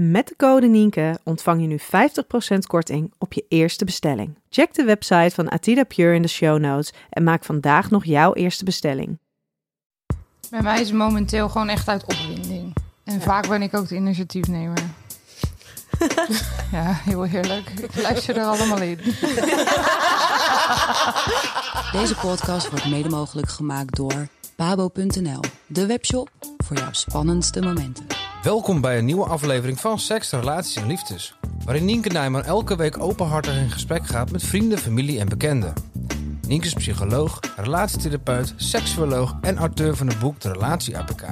Met de code Nienke ontvang je nu 50% korting op je eerste bestelling. Check de website van Atida Pure in de show notes en maak vandaag nog jouw eerste bestelling. Bij mij is het momenteel gewoon echt uit opwinding. En vaak ben ik ook de initiatiefnemer. ja, heel heerlijk. Ik luister er allemaal in. Deze podcast wordt mede mogelijk gemaakt door babo.nl, de webshop voor jouw spannendste momenten. Welkom bij een nieuwe aflevering van Seks, Relaties en Liefdes. Waarin Nienke Nijman elke week openhartig in gesprek gaat met vrienden, familie en bekenden. Nienke is psycholoog, relatietherapeut, seksuoloog en auteur van het boek De Relatie APK.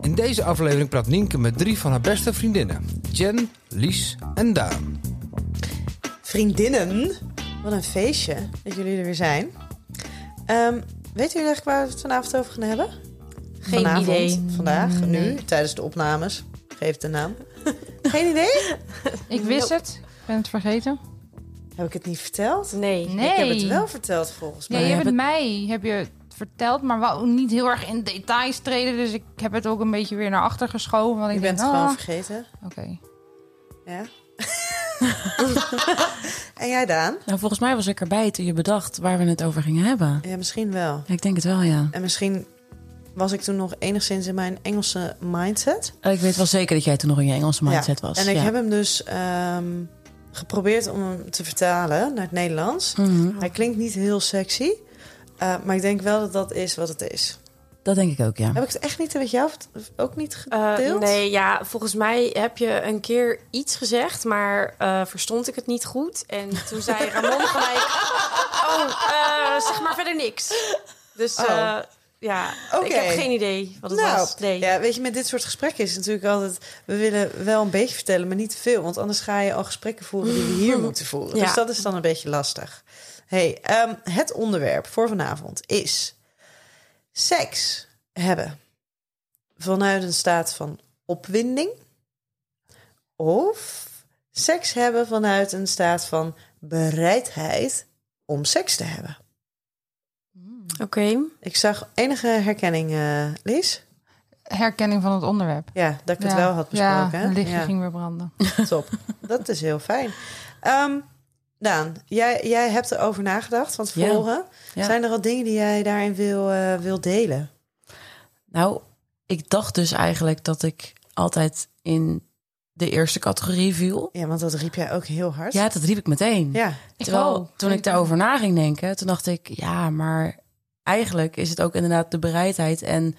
In deze aflevering praat Nienke met drie van haar beste vriendinnen. Jen, Lies en Daan. Vriendinnen, wat een feestje dat jullie er weer zijn. Ehm weten jullie eigenlijk waar we het vanavond over gaan hebben? Geen vanavond, idee. vandaag, nu, Nee. tijdens de opnames. Geef de naam. Geen idee? Ik wist het. Ik ben het vergeten. Heb ik het niet verteld? Nee. Nee. Ik heb het wel verteld volgens mij. je hebt het mij heb je het verteld, maar wel niet heel erg in details treden. Dus ik heb het ook een beetje weer naar achter geschoven. Want ik Je denk, bent het gewoon ah, vergeten. Oké. Ja. en jij Daan? Nou, volgens mij was ik erbij toen je bedacht waar we het over gingen hebben. Ja, misschien wel. Ja, ik denk het wel, ja. En misschien was ik toen nog enigszins in mijn Engelse mindset. Ik weet wel zeker dat jij toen nog in je Engelse mindset was. En ik ja. heb hem dus ehm, geprobeerd om hem te vertalen naar het Nederlands. Mhm, Hij klinkt niet heel sexy. eh, maar ik denk wel dat dat is wat het is. Dat denk ik ook, ja. Heb ik het echt niet met jou ook niet Eh, gedeeld? nee, ja, volgens mij heb je een keer iets gezegd, maar eh, verstond ik het niet goed. En toen zei Ramon gelijk, oh, eh, zeg maar verder niks. Dus Oh. Ja, Oké. ik heb geen idee wat het nou, was. Nee. ja, weet je, met dit soort gesprekken is natuurlijk altijd... we willen wel een beetje vertellen, maar niet te veel. Want anders ga je al gesprekken voeren die we hier moeten voeren. Ja. Dus dat is dan een beetje lastig. hey, ehm, het onderwerp voor vanavond is... seks hebben vanuit een staat van opwinding... of seks hebben vanuit een staat van bereidheid om seks te hebben. Oké. Ik zag enige herkenning, eh Lies. Herkenning van het onderwerp. Ja, dat ik het wel had besproken. Ja, lichtje Ja, ging weer branden. top. Dat is heel fijn. Ehm, Daan, jij, jij hebt erover nagedacht van tevoren. Ja. Zijn er al dingen die jij daarin wil, eh, wil delen? Nou, ik dacht dus eigenlijk dat ik altijd in de eerste categorie viel. Ja, want dat riep jij ook heel hard. Ja, dat riep ik meteen. Ja, Ik Terwijl ook. toen ik daarover na ging denken, toen dacht ik, ja, maar eigenlijk is het ook inderdaad de bereidheid en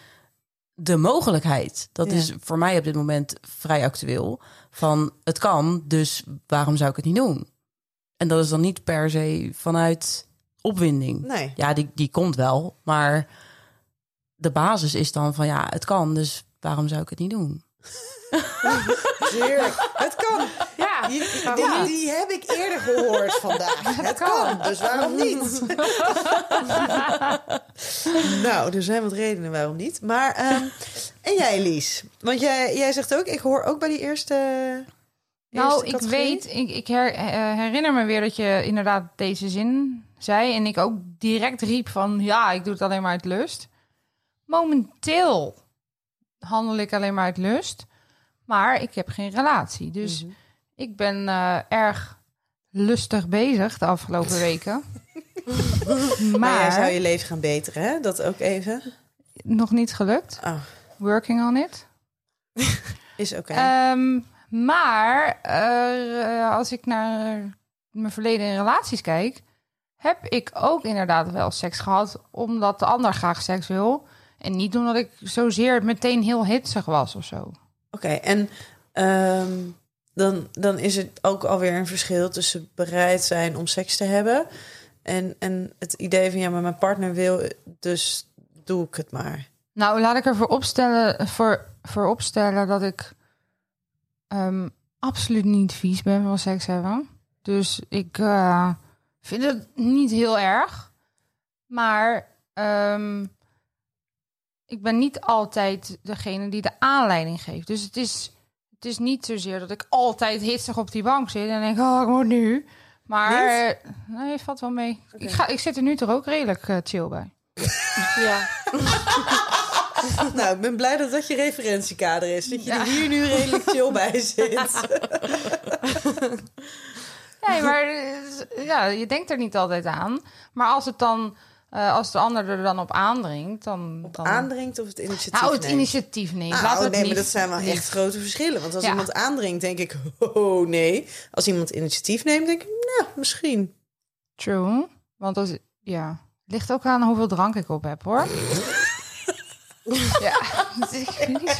de mogelijkheid. Dat Ja. is voor mij op dit moment vrij actueel. Van het kan, dus waarom zou ik het niet doen? En dat is dan niet per se vanuit opwinding. nee. Ja, die, die komt wel, maar de basis is dan van ja, het kan, dus waarom zou ik het niet doen? Heerlijk. Het kan. Ja. Die, die, die heb ik eerder gehoord vandaag. Het kan, dus waarom niet? nou, er zijn wat redenen waarom niet. Maar, ehm, en jij, Lies? Want jij, jij zegt ook, ik hoor ook bij die eerste. Nou, eerste ik categorie. weet, ik, ik her- eh, herinner me weer dat je inderdaad deze zin zei. En ik ook direct riep van, ja, ik doe het alleen maar uit lust. Momenteel handel ik alleen maar uit lust. Maar ik heb geen relatie. Dus ik ben eh, erg lustig bezig de afgelopen weken. Maar, maar jij zou je leven gaan beteren, hè? Dat ook even. nog niet gelukt. Oh, Working on it. Is oké. Ehm, maar eh, als ik naar mijn verleden in relaties kijk, heb ik ook inderdaad wel seks gehad omdat de ander graag seks wil. En niet omdat ik zozeer meteen heel hitsig was of zo. Oké, en ehm, dan, dan is het ook alweer een verschil tussen bereid zijn om seks te hebben en, en het idee van ja, maar mijn partner wil, dus doe ik het maar. Nou, laat ik ervoor opstellen, voor, voor opstellen dat ik ehm, absoluut niet vies ben van seks hebben. Dus ik eh, vind het niet heel erg. Maar ehm, ik ben niet altijd degene die de aanleiding geeft. Dus het is, het is niet zozeer dat ik altijd hitsig op die bank zit en denk, oh, ik moet nu. Maar nee, valt wel mee. Ik, ga, ik zit er nu toch ook redelijk eh, chill bij. Ja. nou, ik ben blij dat dat je referentiekader is. Dat je er hier nu redelijk chill bij zit. Nee, maar eh, ja, je denkt er niet altijd aan. Maar als het dan, eh, als de ander er dan op aandringt, dan. dan... Aandringt of het initiatief Nou, het neemt? initiatief neemt. Ah, oh, het nee, niet- maar dat zijn wel niet- echt grote verschillen. Want als Ja. iemand aandringt, denk ik, oh nee. Als iemand initiatief neemt, denk ik, nou, misschien. True. Want als, ja, ligt ook aan hoeveel drank ik op heb, hoor. Ja. ik niet.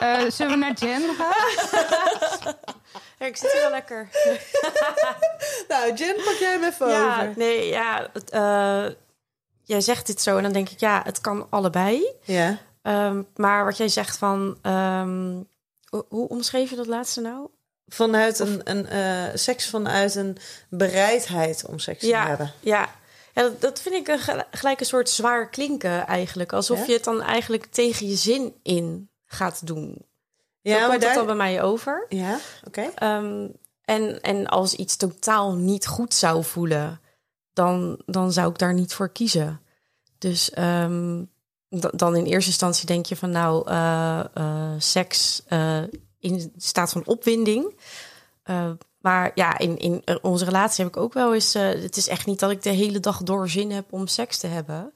Eh, zullen we naar Jen gaan? Ja, ik zit hier wel lekker. Nou, Jen, pak jij hem even Ja, over. nee, ja. Het, eh, jij zegt dit zo en dan denk ik, ja, het kan allebei. Ja. Ehm, maar wat jij zegt van... ehm, hoe, hoe omschreef je dat laatste nou? Vanuit een, een eh, seks vanuit een bereidheid om seks te Ja, hebben. ja. Ja dat, dat vind ik een, gel- gelijk een soort zwaar klinken eigenlijk. Alsof Ja? je het dan eigenlijk tegen je zin in gaat doen. Ja, Zo maar daar... het dan bij mij over. Ja, oké. Ehm, en, en als iets totaal niet goed zou voelen, dan, dan zou ik daar niet voor kiezen. Dus ehm, da- dan in eerste instantie denk je van nou, eh, eh, seks eh, in staat van opwinding. Eh, maar ja, in, in onze relatie heb ik ook wel eens. eh, het is echt niet dat ik de hele dag door zin heb om seks te hebben.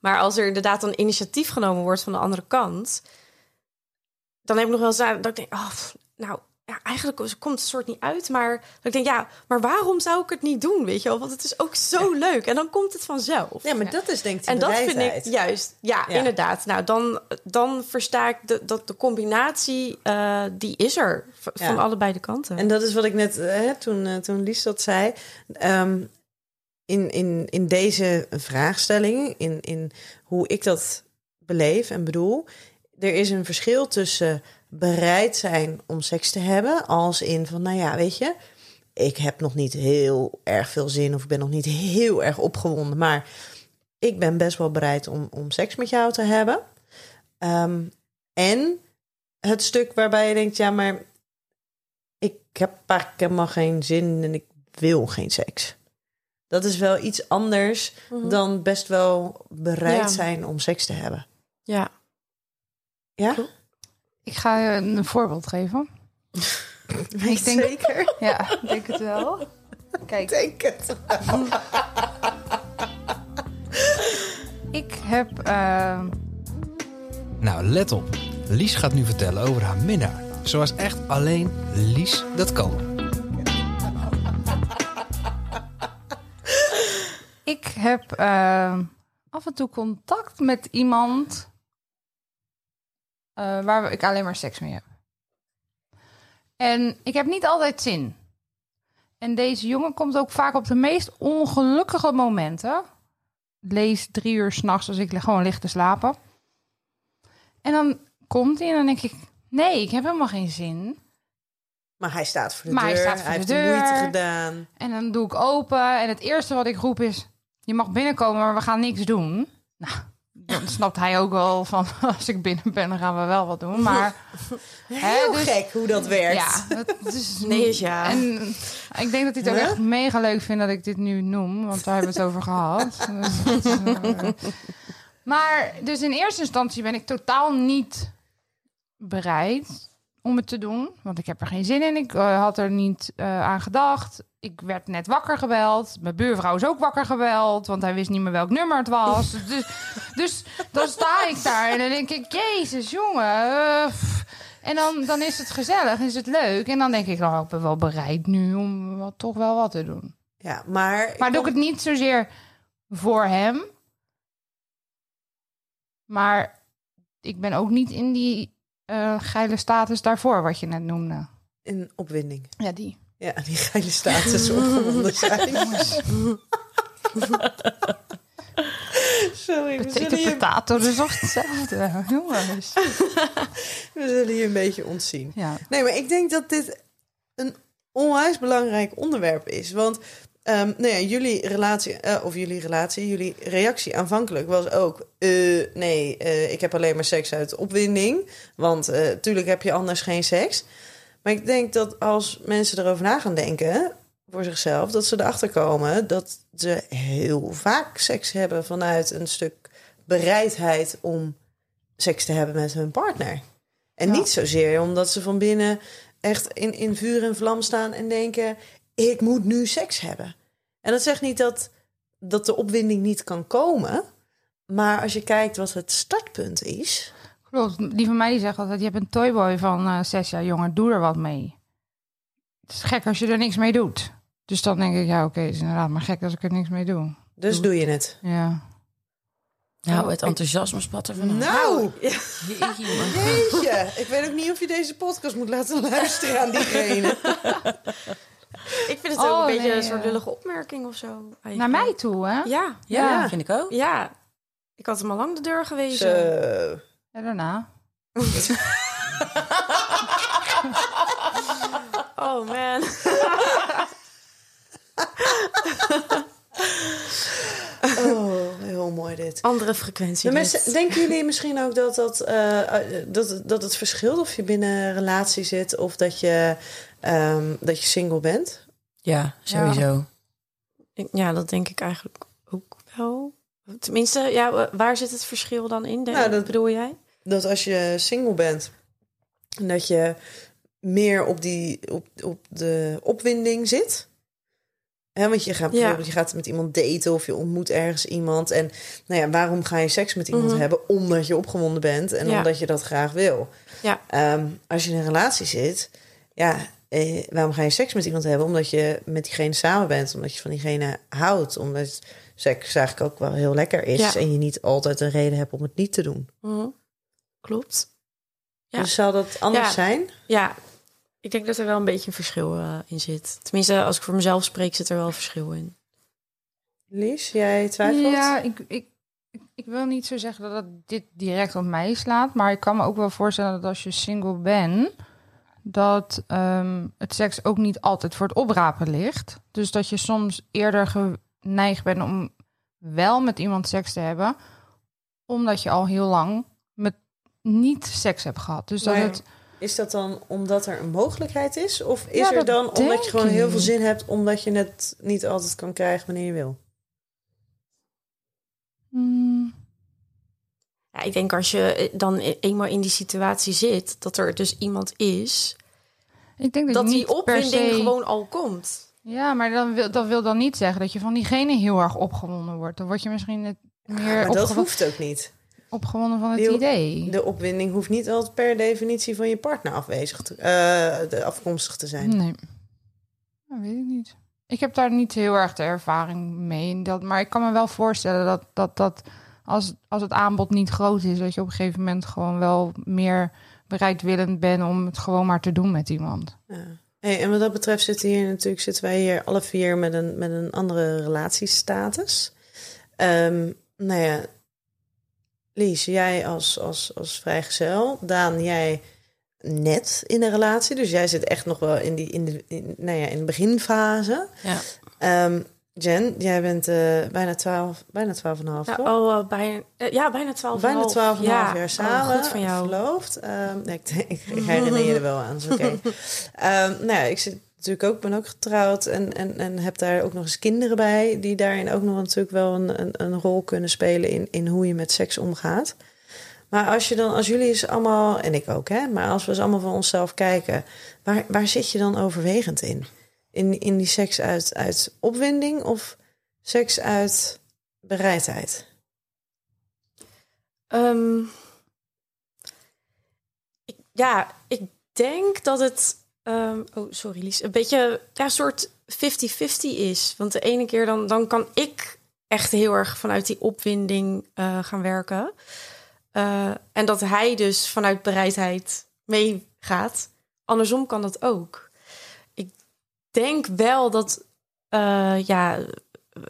Maar als er inderdaad een initiatief genomen wordt van de andere kant, dan heb ik nog wel eens dat ik denk, oh, nou, ja, eigenlijk komt het soort niet uit. Maar ik denk, ja, maar waarom zou ik het niet doen? Weet je wel? Want het is ook zo leuk. En dan komt het vanzelf. Ja, maar dat is denk ik en dat vind ik juist, ja, Ja. inderdaad. Nou, dan, dan versta ik de, dat de combinatie, eh, die is er van allebei de kanten. En dat is wat ik net, eh, hè, toen, eh, toen Lies dat zei. Ehm, in, in, in deze vraagstelling, in, in hoe ik dat beleef en bedoel, er is een verschil tussen bereid zijn om seks te hebben, als in van, nou ja, weet je, ik heb nog niet heel erg veel zin of ik ben nog niet heel erg opgewonden, maar ik ben best wel bereid om, om seks met jou te hebben. Ehm, en het stuk waarbij je denkt, ja, maar ik heb eigenlijk helemaal geen zin en ik wil geen seks. Dat is wel iets anders dan best wel bereid Ja. zijn om seks te hebben. ja. Ja? Ik ga je een voorbeeld geven. Ik denk- zeker. Ja, ik denk het wel. Kijk, denk het. ik heb... eh, Nou, let op. Lies gaat nu vertellen over haar minnaar. Zoals echt alleen Lies dat kan. Ik heb eh, af en toe contact met iemand eh, waar ik alleen maar seks mee heb. En ik heb niet altijd zin. En deze jongen komt ook vaak op de meest ongelukkige momenten. Lees drie uur s'nachts als ik gewoon lig te slapen. En dan komt hij en dan denk ik... Nee, ik heb helemaal geen zin. Maar hij staat voor de Maar hij deur. staat voor hij de heeft de moeite gedaan. En dan doe ik open. En het eerste wat ik roep is: Je mag binnenkomen, maar we gaan niks doen. Nou, dan snapt hij ook wel van: Als ik binnen ben, dan gaan we wel wat doen. Maar Heel dus- gek hoe dat werkt. ja, het is Nee is ja. En ik denk dat hij het ook Huh? echt mega leuk vindt dat ik dit nu noem, want daar hebben we het over gehad. Dus dat maar dus in eerste instantie ben ik totaal niet bereid om het te doen. Want ik heb er geen zin in. Ik eh, had er niet eh, aan gedacht. Ik werd net wakker gebeld. Mijn buurvrouw is ook wakker gebeld. Want hij wist niet meer welk nummer het was. dus, dus dan sta ik daar en dan denk ik... Jezus, jongen. eh, en dan, dan is het gezellig, is het leuk. En dan denk ik, oh, ik ben wel bereid nu om wat, toch wel wat te doen. Ja, maar... Maar doe ik het niet zozeer voor hem. Maar ik ben ook niet in die eh, geile status daarvoor, wat je net noemde. In opwinding. Ja, die. Ja, die geile status opgewonden zijn. Sorry, we zullen, je, Potato, toch hetzelfde, jongens. we zullen je een beetje ontzien. Ja. Nee, maar ik denk dat dit een onwijs belangrijk onderwerp is. Want nou ja, jullie relatie, eh, of jullie relatie, jullie reactie aanvankelijk was ook... eh, nee, eh, ik heb alleen maar seks uit opwinding. Want eh tuurlijk heb je anders geen seks. Maar ik denk dat als mensen erover na gaan denken voor zichzelf... dat ze erachter komen dat ze heel vaak seks hebben... vanuit een stuk bereidheid om seks te hebben met hun partner. En Ja. niet zozeer omdat ze van binnen echt in, in vuur en vlam staan en denken: ik moet nu seks hebben. En dat zegt niet dat, dat de opwinding niet kan komen. Maar als je kijkt wat het startpunt is. Klopt. Die van mij die zegt altijd, je hebt een toyboy van eh, zes jaar jongen, doe er wat mee. Het is gek als je er niks mee doet. Dus dan denk ik, ja oké, is inderdaad maar gek als ik er niks mee doe. Dus doe je het. Ja. Nou, het enthousiasme spat er vanaf. Nou, Jeetje, man. jeetje. Ik weet ook niet of je deze podcast moet laten luisteren aan diegene. Ik vind het ook Oh, een beetje nee, een soort lullige opmerking of zo. eigenlijk. Naar mij toe, hè? Ja, Ja, ja, vind ik ook. ja. Ik had hem al lang de deur gewezen. Zo. En daarna. Oh man. Oh, heel mooi dit. Andere frequentie. De dit. mensen, denken jullie misschien ook dat, dat, eh, eh, dat, dat het verschilt of je binnen een relatie zit of dat je, ehm, dat je single bent? Ja, sowieso. Ik- Ja, dat denk ik eigenlijk ook wel. Tenminste, ja, waar zit het verschil dan in? Nou, dat- bedoel jij? Dat als je single bent, dat je meer op, die, op, op de opwinding zit. Hè, want je gaat, Ja. bijvoorbeeld, je gaat met iemand daten of je ontmoet ergens iemand. En nou ja, waarom ga je seks met iemand Mhm. hebben? Omdat je opgewonden bent en Ja. omdat je dat graag wil. Ja. Ehm, als je in een relatie zit, ja, eh, waarom ga je seks met iemand hebben? Omdat je met diegene samen bent, omdat je van diegene houdt. Omdat seks eigenlijk ook wel heel lekker is. Ja. En je niet altijd een reden hebt om het niet te doen. Mhm. Klopt. Ja. Dus zou dat anders Ja. zijn? Ja, ik denk dat er wel een beetje een verschil eh, in zit. Tenminste, als ik voor mezelf spreek, zit er wel een verschil in. Lies, jij twijfelt? Ja, ik, ik, ik, ik wil niet zo zeggen dat dit direct op mij slaat. Maar ik kan me ook wel voorstellen dat als je single bent, dat ehm, het seks ook niet altijd voor het oprapen ligt. Dus dat je soms eerder geneigd bent om wel met iemand seks te hebben, omdat je al heel lang met niet seks hebt gehad. Dus dat Maar het. Is dat dan omdat er een mogelijkheid is? Of is Ja, er dan omdat je gewoon heel veel zin hebt... omdat je het niet altijd kan krijgen wanneer je wil? Hmm, Ja, ik denk als je eh, dan e- eenmaal in die situatie zit, dat er dus iemand is, ik denk dat, die opwinding se- gewoon al komt. Ja, maar dan wil, dat wil dan niet zeggen dat je van diegene heel erg opgewonden wordt. Dan word je misschien meer Maar dat hoeft ook niet. opgewonden van het Die- idee. De opwinding hoeft niet altijd per definitie van je partner afwezig te, eh, de afkomstig te zijn. Nee. Dat weet ik niet. Ik heb daar niet heel erg de ervaring mee. in Dat, maar ik kan me wel voorstellen dat, dat, dat als, als het aanbod niet groot is, dat je op een gegeven moment gewoon wel meer bereidwillend bent om het gewoon maar te doen met iemand. Ja. Hey, en wat dat betreft zitten, hier natuurlijk, zitten wij hier alle vier met een, met een andere relatiestatus. Ehm nou ja, Lies, jij als, als, als vrijgezel. Daan, jij net in een relatie. Dus jij zit echt nog wel in, die, in, de, in, nou ja, in de beginfase. Ja. Ehm, Jen, jij bent eh, bijna 12, bijna 12 en een half, Ja, oh, eh, bijna, eh, ja, bijna twaalf. Bijna 12 en half jaar samen. goed van jou. Verloofd. Ehm, nee, ik, ik, ik herinner je er wel aan. Oké. Ehm, nou ja, ik zit natuurlijk ook, ben ook getrouwd en, en, en heb daar ook nog eens kinderen bij. Die daarin ook nog natuurlijk wel een, een, een rol kunnen spelen in, in hoe je met seks omgaat. Maar als je dan, als jullie eens allemaal, en ik ook, hè, maar als we eens allemaal van onszelf kijken, waar, waar zit je dan overwegend in? In, in die seks uit, uit opwinding of seks uit bereidheid? Ehm, ik, ja, ik denk dat het. ehm, oh, sorry, Lies. Een beetje ja, een soort 50-50 is. Want de ene keer dan, dan kan ik echt heel erg vanuit die opwinding eh, gaan werken. Eh, en dat hij dus vanuit bereidheid meegaat. Andersom kan dat ook. Ik denk wel dat, eh, ja,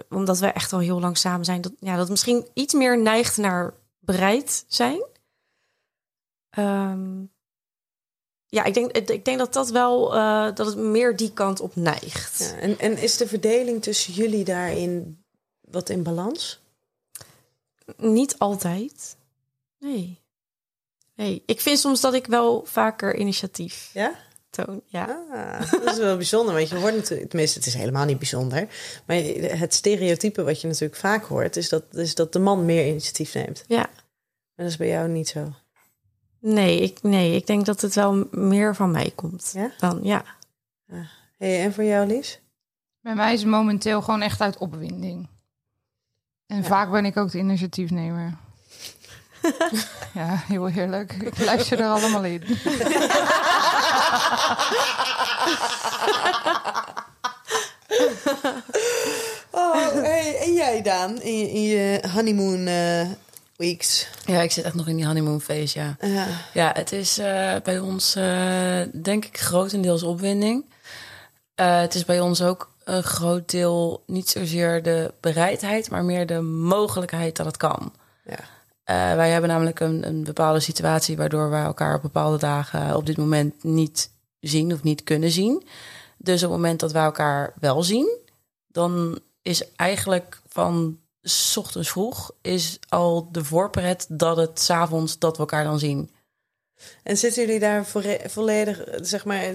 omdat we echt al heel lang samen zijn, dat, ja, dat misschien iets meer neigt naar bereid zijn. Ehm, ja, ik denk, ik denk dat dat wel eh, dat het meer die kant op neigt. Ja, en, en is de verdeling tussen jullie daarin wat in balans? Niet altijd. Nee. Nee, ik vind soms dat ik wel vaker initiatief Ja? Toon. Ja. Ah, dat is wel bijzonder, want je hoort natuurlijk, tenminste, het is helemaal niet bijzonder. Maar het stereotype wat je natuurlijk vaak hoort, is dat, is dat de man meer initiatief neemt. ja. En dat is bij jou niet zo. Nee, ik, nee, ik denk dat het wel meer van mij komt. Ja? Dan, ja. Hey, en voor jou, Lies? Bij mij is het momenteel gewoon echt uit opwinding. En vaak ben ik ook de initiatiefnemer. ja, heel heerlijk. Ik luister er allemaal in. Oh, hey, en jij, Daan, in je, in je honeymoon eh, weeks? Ja, ik zit echt nog in die honeymoon phase, ja. Ja. Ja, het is eh, bij ons eh, denk ik grotendeels opwinding. Het is bij ons ook een groot deel niet zozeer de bereidheid, maar meer de mogelijkheid dat het kan. Ja. Eh, wij hebben namelijk een, een bepaalde situatie waardoor wij elkaar op bepaalde dagen op dit moment niet zien of niet kunnen zien. Dus op het moment dat wij elkaar wel zien, dan is eigenlijk van ochtends vroeg is al de voorpret dat het 's avonds dat we elkaar dan zien. En zitten jullie daar volledig, zeg maar,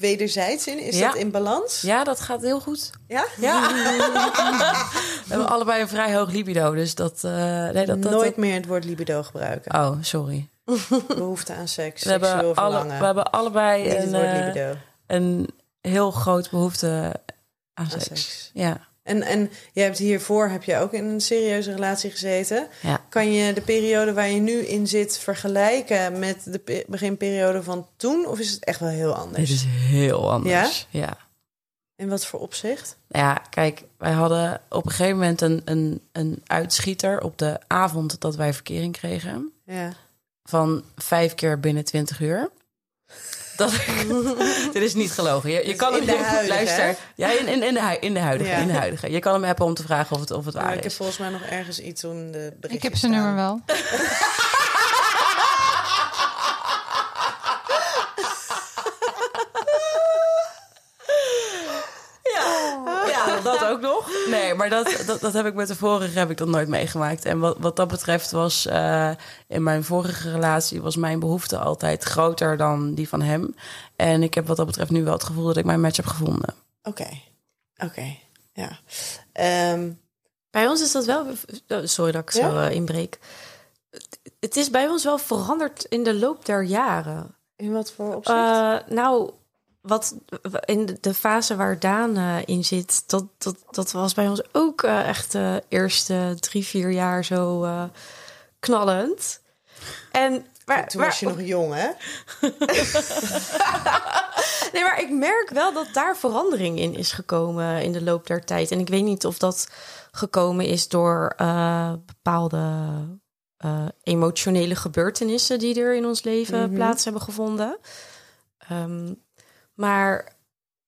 wederzijds in? Is Ja. dat in balans? Ja, dat gaat heel goed. Ja? Ja. we hebben allebei een vrij hoog libido, dus dat... eh, nee, dat, dat, Nooit dat- meer het woord libido gebruiken. Oh, sorry. Behoefte aan seks, We hebben, alle, verlangen. we hebben allebei een, eh, een heel groot behoefte aan Aan seks. seks. Ja. En, en je hebt hiervoor heb je ook in een serieuze relatie gezeten. Ja. Kan je de periode waar je nu in zit vergelijken met de pe- beginperiode van toen? Of is het echt wel heel anders? Dit is heel anders. Ja? In wat voor opzicht? Ja, kijk, wij hadden op een gegeven moment een, een, een uitschieter op de avond dat wij verkering kregen. Ja. Van vijf keer binnen 20 uur. Dat, dit is niet gelogen. Je, je kan in hem de huidige, luister. Ja, in, in, in, de, in de huidige. Ja. In de huidige. Je kan hem appen om te vragen of het, of het Maar waar ik heb is. volgens mij nog ergens iets toen de Ik heb zijn nummer wel. Ja, dat ook nog. Nee, maar dat, dat, dat heb ik met de vorige heb ik dat nooit meegemaakt. En wat, wat dat betreft was eh, in mijn vorige relatie was mijn behoefte altijd groter dan die van hem. En ik heb wat dat betreft nu wel het gevoel dat ik mijn match heb gevonden. Oké, oké, ja. Ehm, Bij ons is dat wel. oh, Sorry dat ik zo Ja? eh, inbreek. Het- Het is bij ons wel veranderd in de loop der jaren. in wat voor opzicht? Eh, nou, wat in de- fase waar Daan eh, in zit, dat, dat, dat was bij ons ook eh, echt de eerste drie, vier jaar zo eh, knallend. En maar, toen was je nog jong, hè? Nee, maar ik merk wel dat daar verandering in is gekomen in de loop der tijd. En ik weet niet of dat gekomen is door bepaalde emotionele gebeurtenissen die er in ons leven Mhm. plaats hebben gevonden. Ehm, maar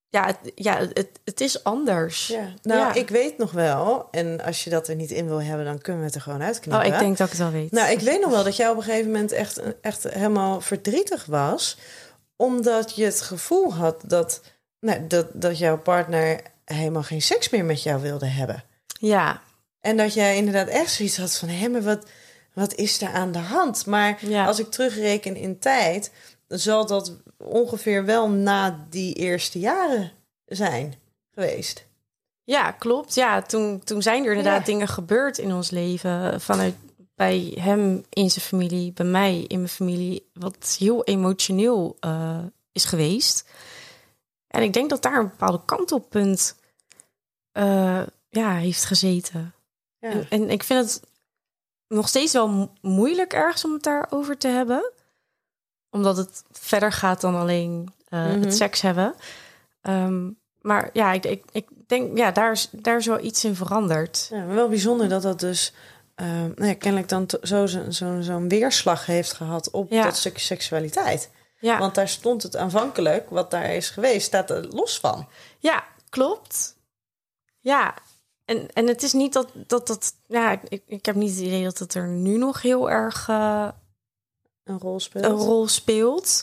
ja, het, ja het, het is anders. Ja. Nou, Ja. ik weet nog wel, en als je dat er niet in wil hebben, dan kunnen we het er gewoon Oh, uitknippen. ik denk dat ik het wel weet. Nou, ik weet nog wel dat jij op een gegeven moment echt, echt helemaal verdrietig was. Omdat je het gevoel had dat, nou, dat, dat jouw partner helemaal geen seks meer met jou wilde hebben. Ja, En dat jij inderdaad echt zoiets had van... hé, maar wat, wat is er aan de hand? Maar Ja. als ik terugreken in tijd... zal dat ongeveer wel na die eerste jaren zijn geweest. ja klopt. Ja, toen, toen zijn er inderdaad Ja. dingen gebeurd in ons leven vanuit bij hem in zijn familie, bij mij in mijn familie, wat heel emotioneel eh, is geweest. En ik denk dat daar een bepaalde kantelpunt eh ja, heeft gezeten. Ja. En, en ik vind het nog steeds wel mo- moeilijk ergens om het daarover te hebben. Omdat het verder gaat dan alleen eh, Mhm. het seks hebben. Ehm, maar ja, ik, ik, ik denk, ja, daar is, daar is wel iets in veranderd. Ja, wel bijzonder dat dat dus eh, nou ja, kennelijk dan zo zo'n zo, zo'n weerslag heeft gehad op Ja. dat stukje seksualiteit. Ja, Want daar stond het aanvankelijk, wat daar is geweest, staat er los van. ja klopt. Ja, en, en het is niet dat dat... dat ja, ik, ik heb niet het idee dat het er nu nog heel erg... eh, Een rol speelt. een rol speelt.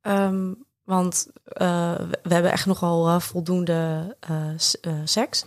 Ehm, want eh, we, hebben echt nogal eh, voldoende eh, seks.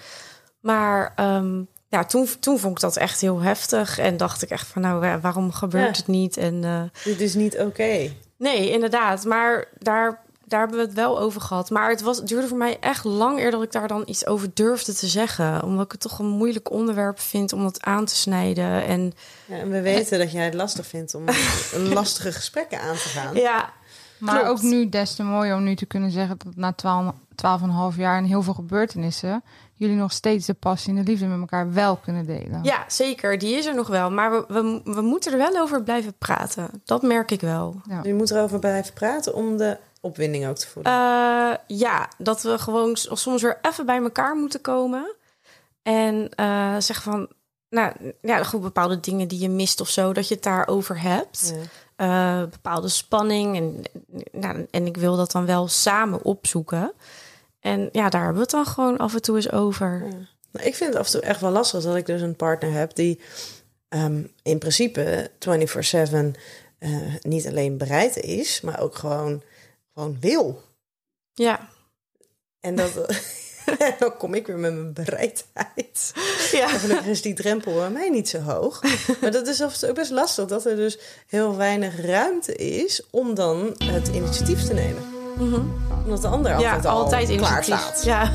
Maar ehm, ja, toen, toen vond ik dat echt heel heftig. En dacht ik echt van, nou, wa- waarom gebeurt Ja. het niet? En Dit is niet oké. nee, inderdaad. Maar daar, daar hebben we het wel over gehad. Maar het, was, het duurde voor mij echt lang eer dat ik daar dan iets over durfde te zeggen. Omdat ik het toch een moeilijk onderwerp vind om dat aan te snijden. En Ja, en we weten dat jij het lastig vindt om lastige gesprekken aan te gaan. ja, Maar Klopt. ook nu des te mooier om nu te kunnen zeggen dat na 12 12,5 jaar en heel veel gebeurtenissen, jullie nog steeds de passie en de liefde met elkaar wel kunnen delen. Ja, zeker. Die is er nog wel. Maar we, we, we moeten er wel over blijven praten. Dat merk ik wel. Ja. Je moet erover blijven praten om de opwinding ook te voelen. Eh, ja, dat we gewoon soms weer even bij elkaar moeten komen. En eh zeggen van, nou ja, goed, bepaalde dingen die je mist of zo, dat je het daarover hebt. Ja. Eh, bepaalde spanning. En, nou, en ik wil dat dan wel samen opzoeken. En ja, daar hebben we het dan gewoon af en toe eens over. Nou, ik vind het af en toe echt wel lastig dat ik dus een partner heb die ehm, in principe 24/7 eh, niet alleen bereid is, maar ook gewoon, gewoon wil. Ja, En dat, dan kom ik weer met mijn bereidheid. ja. En gelukkig is die drempel bij mij niet zo hoog. Maar dat is ook best lastig dat er dus heel weinig ruimte is om dan het initiatief te nemen. Mhm. Omdat de ander altijd ja, al altijd klaar staat. Ja.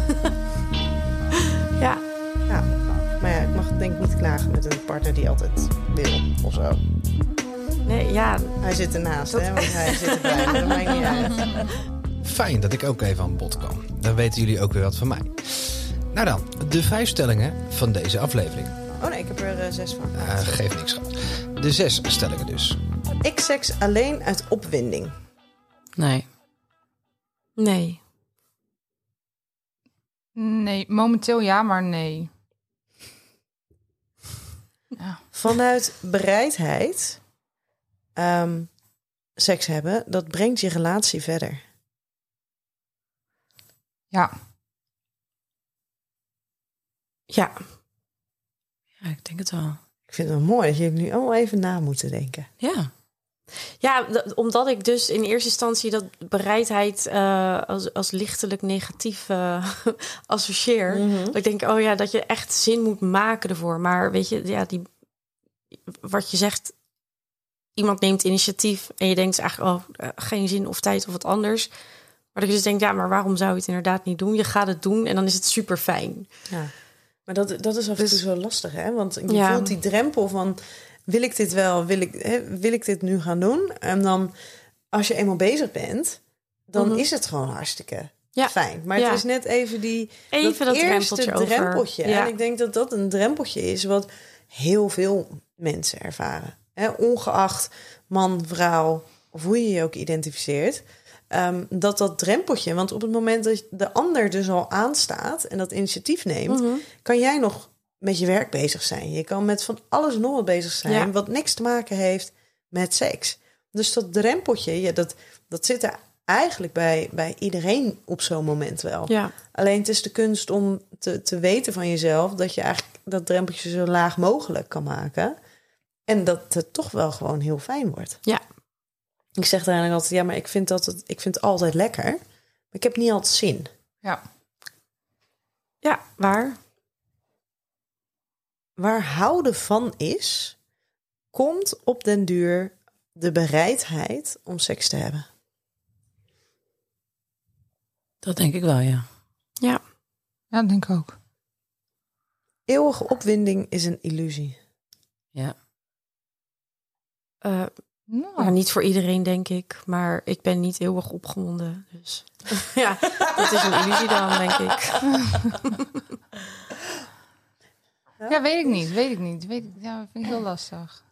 ja. Ja. Maar ja, ik mag denk ik niet klagen met een partner die altijd wil of zo. Nee, ja, Hij zit ernaast, hè? Want hij zit erbij. Dat maakt niet uit. Fijn dat ik ook even aan bod kwam. Dan weten jullie ook weer wat van mij. Nou dan, de vijf stellingen van deze aflevering. Oh nee, ik heb er eh, zes van. Eh geeft niks, schat. De zes stellingen dus. Ik seks alleen uit opwinding. Nee. nee. Nee, momenteel ja, maar nee. Ja. Vanuit bereidheid ehm, seks hebben, dat brengt je relatie verder. ja. Ja. Ja, ik denk het wel. Ik vind het wel mooi dat jullie nu allemaal even na moeten denken. Ja. Ja, omdat ik dus in eerste instantie dat bereidheid eh, als, als lichtelijk negatief eh, associeer. Dat ik denk, oh ja, dat je echt zin moet maken ervoor. Maar weet je, ja, die, wat je zegt, iemand neemt initiatief en je denkt eigenlijk, oh, eh, geen zin of tijd of wat anders. Maar dat je dus denkt, ja, maar waarom zou je het inderdaad niet doen? Je gaat het doen en dan is het super fijn. Ja. Maar dat, dat is af en toe zo lastig, hè? Want je Ja. voelt die drempel van... wil ik dit wel, wil ik, hè, wil ik dit nu gaan doen? En dan, als je eenmaal bezig bent... dan Mhm. is het gewoon hartstikke Ja. fijn. Maar Ja. het is net even die... Even dat, eerste drempeltje over. drempeltje. Ja. En ik denk dat dat een drempeltje is... wat heel veel mensen ervaren. Hè? Ongeacht man, vrouw... of hoe je je ook identificeert... Ehm, dat dat drempeltje, want op het moment dat de ander dus al aanstaat en dat initiatief neemt, Mhm. kan jij nog met je werk bezig zijn. Je kan met van alles nog wat bezig zijn, Ja. wat niks te maken heeft met seks. Dus dat drempeltje, ja, dat, dat zit er eigenlijk bij, bij iedereen op zo'n moment wel. Ja. Alleen het is de kunst om te, te weten van jezelf dat je eigenlijk dat drempeltje zo laag mogelijk kan maken. En dat het toch wel gewoon heel fijn wordt. Ja. Ik zeg eigenlijk altijd, ja, maar ik vind, dat het, ik vind het altijd lekker. Maar ik heb niet altijd zin. Ja. Ja, waar? Waar houden van is, komt op den duur de bereidheid om seks te hebben. Dat denk ik wel, ja. Ja. Ja, dat denk ik ook. Eeuwige opwinding is een illusie. Ja. Eh, Nou, niet voor iedereen, denk ik. Maar ik ben niet heel erg opgewonden. Dus ja, dat is een illusie dan, denk ik. ja, weet ik niet. Weet ik niet. Weet ik, ja, vind ik heel lastig.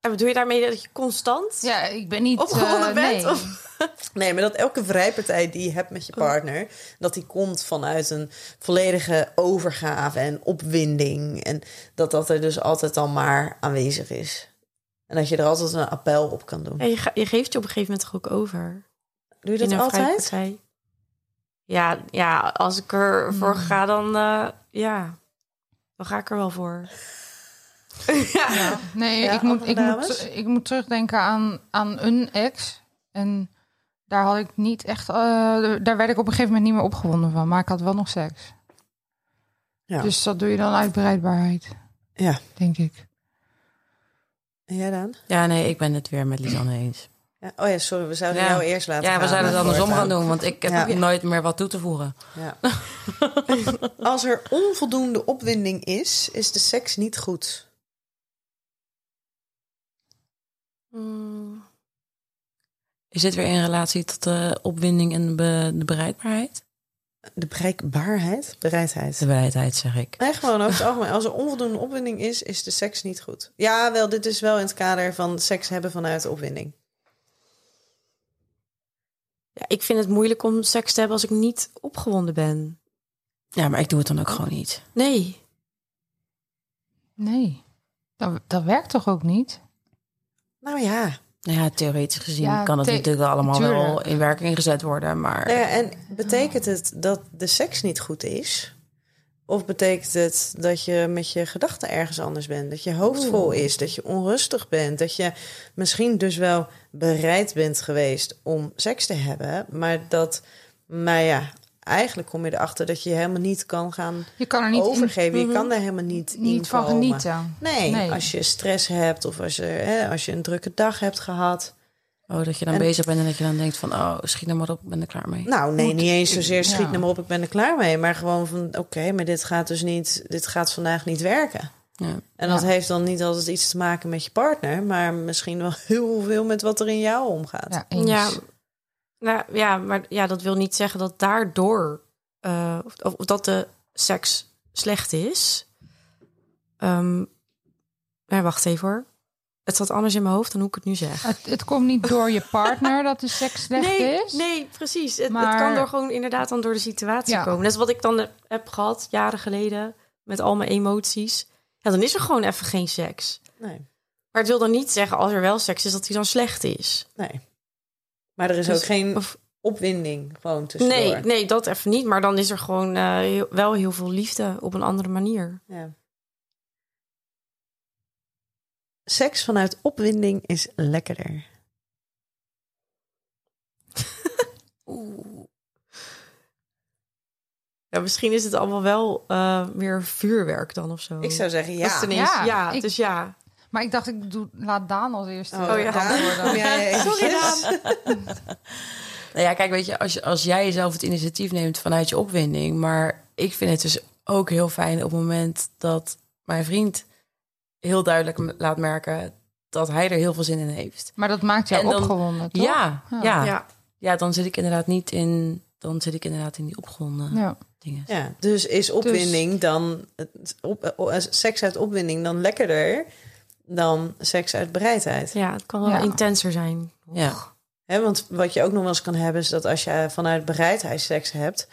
En bedoel je daarmee dat je constant... Ja, ik ben niet... Opgewonden eh, bent, Nee. of- Nee, maar dat elke vrijpartij die je hebt met je partner, dat die komt vanuit een volledige overgave en opwinding. En dat dat er dus altijd al maar aanwezig is. En dat je er altijd een appel op kan doen. Ja, je, ge- je geeft je op een gegeven moment toch ook over? Doe je in dat een altijd? Ja, ja, als ik ervoor Hmm. ga, dan... eh, ja, dan ga ik er wel voor. ja. Ja, nee, Ja, ik, moet, ik, moet, ik moet terugdenken aan, aan een ex. En daar had ik niet echt... eh, daar werd ik op een gegeven moment niet meer opgewonden van. Maar ik had wel nog seks. Ja. Dus dat doe je dan uit bereidbaarheid, Ja. denk ik. En jij dan? Ja, nee, ik ben het weer met Lisanne eens. Ja. Oh ja, sorry, we zouden Ja. jou eerst laten Ja, we zouden het andersom gaan doen, want ik heb Ja. nooit meer wat toe te voegen. Ja. Als er onvoldoende opwinding is, is de seks niet goed. Mm, Is dit weer in relatie tot de opwinding en de, be- de bereikbaarheid, bereidheid. De bereidheid, zeg ik. Nee, gewoon over het algemeen. Als er onvoldoende opwinding is, is de seks niet goed. Ja, wel, dit is wel in het kader van seks hebben vanuit opwinding. ja, ik vind het moeilijk om seks te hebben als ik niet opgewonden ben. Ja, maar ik doe het dan ook gewoon niet. Nee. Nee, dat, dat werkt toch ook niet? Nou ja. Nou ja, theoretisch gezien Ja, kan het natuurlijk allemaal wel in werking gezet worden, maar... Nou ja. En betekent het dat de seks niet goed is? Of betekent het dat je met je gedachten ergens anders bent? Dat je hoofd vol is, dat je onrustig bent, dat je misschien dus wel bereid bent geweest om seks te hebben, maar dat, nou ja, eigenlijk kom je erachter dat je helemaal niet kan gaan Je kan er niet, in- overgeven. Je kan er helemaal niet, in niet van komen. genieten. Nee, Nee. als je stress hebt of als je, hè, als je een drukke dag hebt gehad. Oh, dat je dan En- bezig bent en dat je dan denkt van... oh, schiet nou maar op, ik ben er klaar mee. Nou, nee, niet eens zozeer schiet ja. nou maar op, ik ben er klaar mee. Maar gewoon van, oké, maar dit gaat dus niet, dit gaat vandaag niet werken. Ja. En dat Ja. heeft dan niet altijd iets te maken met je partner, maar misschien wel heel veel met wat er in jou omgaat. Ja, eens. Nou, ja, maar ja, dat wil niet zeggen dat daardoor... eh, of, of dat de seks slecht is. Ehm nee, wacht even hoor. Het zat anders in mijn hoofd dan hoe ik het nu zeg. Het, het komt niet door je partner dat de seks slecht nee, is. Nee, precies. Het, kan door gewoon inderdaad dan door de situatie Ja. komen. Net als wat ik dan heb gehad jaren geleden met al mijn emoties. Ja, dan is er gewoon even geen seks. Nee, Maar het wil dan niet zeggen als er wel seks is dat die dan slecht is. nee. Maar er is Dus- ook geen of- opwinding gewoon tussendoor. Nee, nee, dat even niet. Maar dan is er gewoon eh, heel- wel heel veel liefde op een andere manier. Ja. Seks vanuit opwinding is lekkerder. Ja, misschien is het allemaal wel eh, meer vuurwerk dan of zo. Ik zou zeggen ja. ineens- Ja, ja, ik- dus ja. Maar ik dacht, ik doe, laat Daan als eerste. Oh, ja. Daan, antwoorden. kom jij eventjes? Sorry, Daan. Nou ja, kijk, weet je, als, je- als jij zelf het initiatief neemt vanuit je opwinding... maar ik vind het dus ook heel fijn op het moment dat mijn vriend... heel duidelijk laat merken dat hij er heel veel zin in heeft. Maar dat maakt jou En dan- opgewonden, toch? Ja, ja, ja. ja. Ja, dan zit ik inderdaad niet in... dan zit ik inderdaad in die opgewonden Ja. dingen. Ja, dus is opwinding dan het op, eh, seks uit opwinding dan lekkerder dan seks uit bereidheid? Ja, het kan wel Ja. intenser zijn. Ja. Hè, want wat je ook nog wel eens kan hebben is dat als je vanuit bereidheid seks hebt,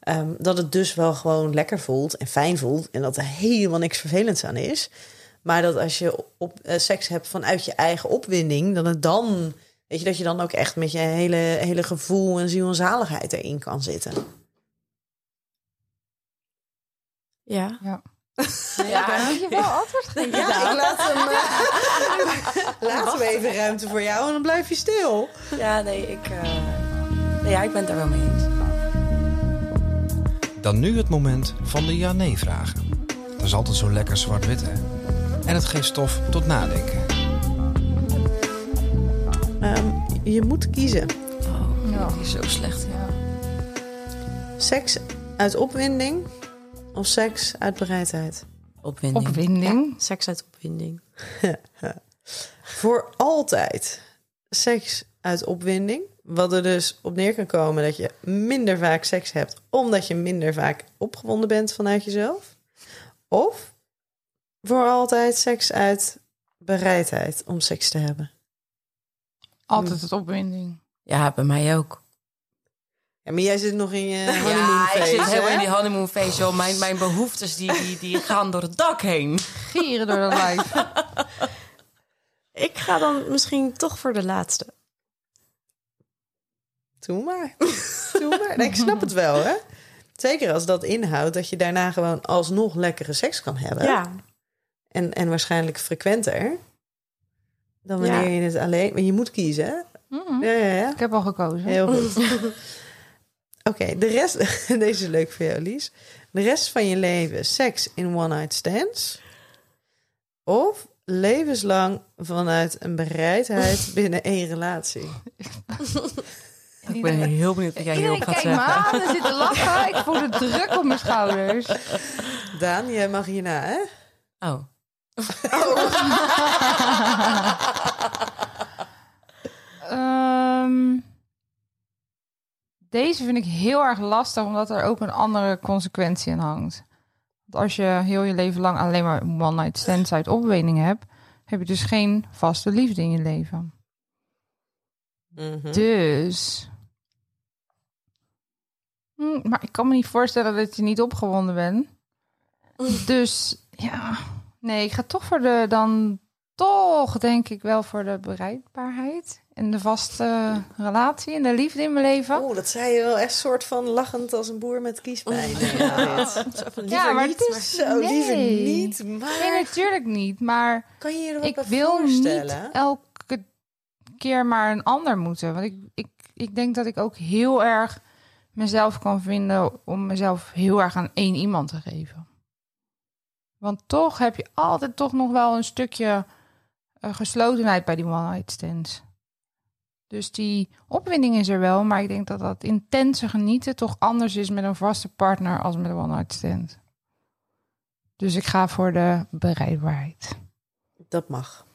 ehm, dat het dus wel gewoon lekker voelt en fijn voelt en dat er helemaal niks vervelends aan is. Maar dat als je op, eh, seks hebt vanuit je eigen opwinding, dat het dan, weet je, dat je dan ook echt met je hele, hele gevoel en ziel en zaligheid erin kan zitten. Ja. Ja. Ja. Moet je wel antwoord geven. Ja, ik laat hem. eh, laten we even ruimte voor jou en dan blijf je stil. Ja, nee, ik, eh, nee, ja, ik ben het daar wel mee eens. Dan nu het moment van de ja-nee-vragen. Dat is altijd zo lekker zwart-wit, hè? En het geeft stof tot nadenken. Ehm, je moet kiezen. Oh, Ja. die is zo slecht. Ja. Seks uit opwinding of seks uit bereidheid? Opwinding. Opwinding. Seks uit opwinding. Voor altijd seks uit opwinding. Wat er dus op neer kan komen dat je minder vaak seks hebt, omdat je minder vaak opgewonden bent vanuit jezelf. Of voor altijd seks uit bereidheid om seks te hebben. Altijd het opwinding. Ja, bij mij ook. Ja, maar jij zit nog in je honeymoon Ja, ik phase, zit helemaal in die honeymoon phase. joh. Mijn, mijn behoeftes die, die, die gaan door het dak heen. Gieren door de lijf. Ik ga dan misschien toch voor de laatste. Doe maar. Doe maar. Nee, ik snap het wel, hè? Zeker als dat inhoudt dat je daarna gewoon alsnog lekkere seks kan hebben. Ja, En, en waarschijnlijk frequenter. Dan wanneer Ja. je het alleen... Maar je moet kiezen, hè? Ja, ja, ja. Ik heb al gekozen. Heel goed. Oké, de rest... Deze is leuk voor jou, Lies. De rest van je leven seks in one-night stands. Of levenslang vanuit een bereidheid binnen één relatie. Ik ben heel benieuwd wat jij hierop gaat kijkt me zeggen. aan en zit te lachen. Ik voel de druk op mijn schouders. Daan, jij mag hierna, hè? Oh. Ehm, deze vind ik heel erg lastig, omdat er ook een andere consequentie aan hangt. Want als je heel je leven lang alleen maar one-night stands uit opwinding hebt, heb je dus geen vaste liefde in je leven. Mhm. Dus. Hm, maar ik kan me niet voorstellen dat je niet opgewonden bent. Dus ja. Nee, ik ga toch voor de. Dan toch denk ik wel voor de bereidbaarheid. En de vaste relatie en de liefde in mijn leven. Oeh, dat zei je wel echt soort van lachend als een boer met kiespijn. Ja, dit. ja, maar het is. Zo, liever nee. niet. Maar Nee, natuurlijk niet. Maar kan je je er wat ik wil voorstellen? niet elke keer maar een ander moeten. Want ik, ik, ik denk dat ik ook heel erg mezelf kan vinden om mezelf heel erg aan één iemand te geven. Want toch heb je altijd toch nog wel een stukje eh, geslotenheid bij die one-night stands. Dus die opwinding is er wel, maar ik denk dat dat intense genieten toch anders is met een vaste partner als met een one-night stand. Dus ik ga voor de bereidbaarheid. Dat mag.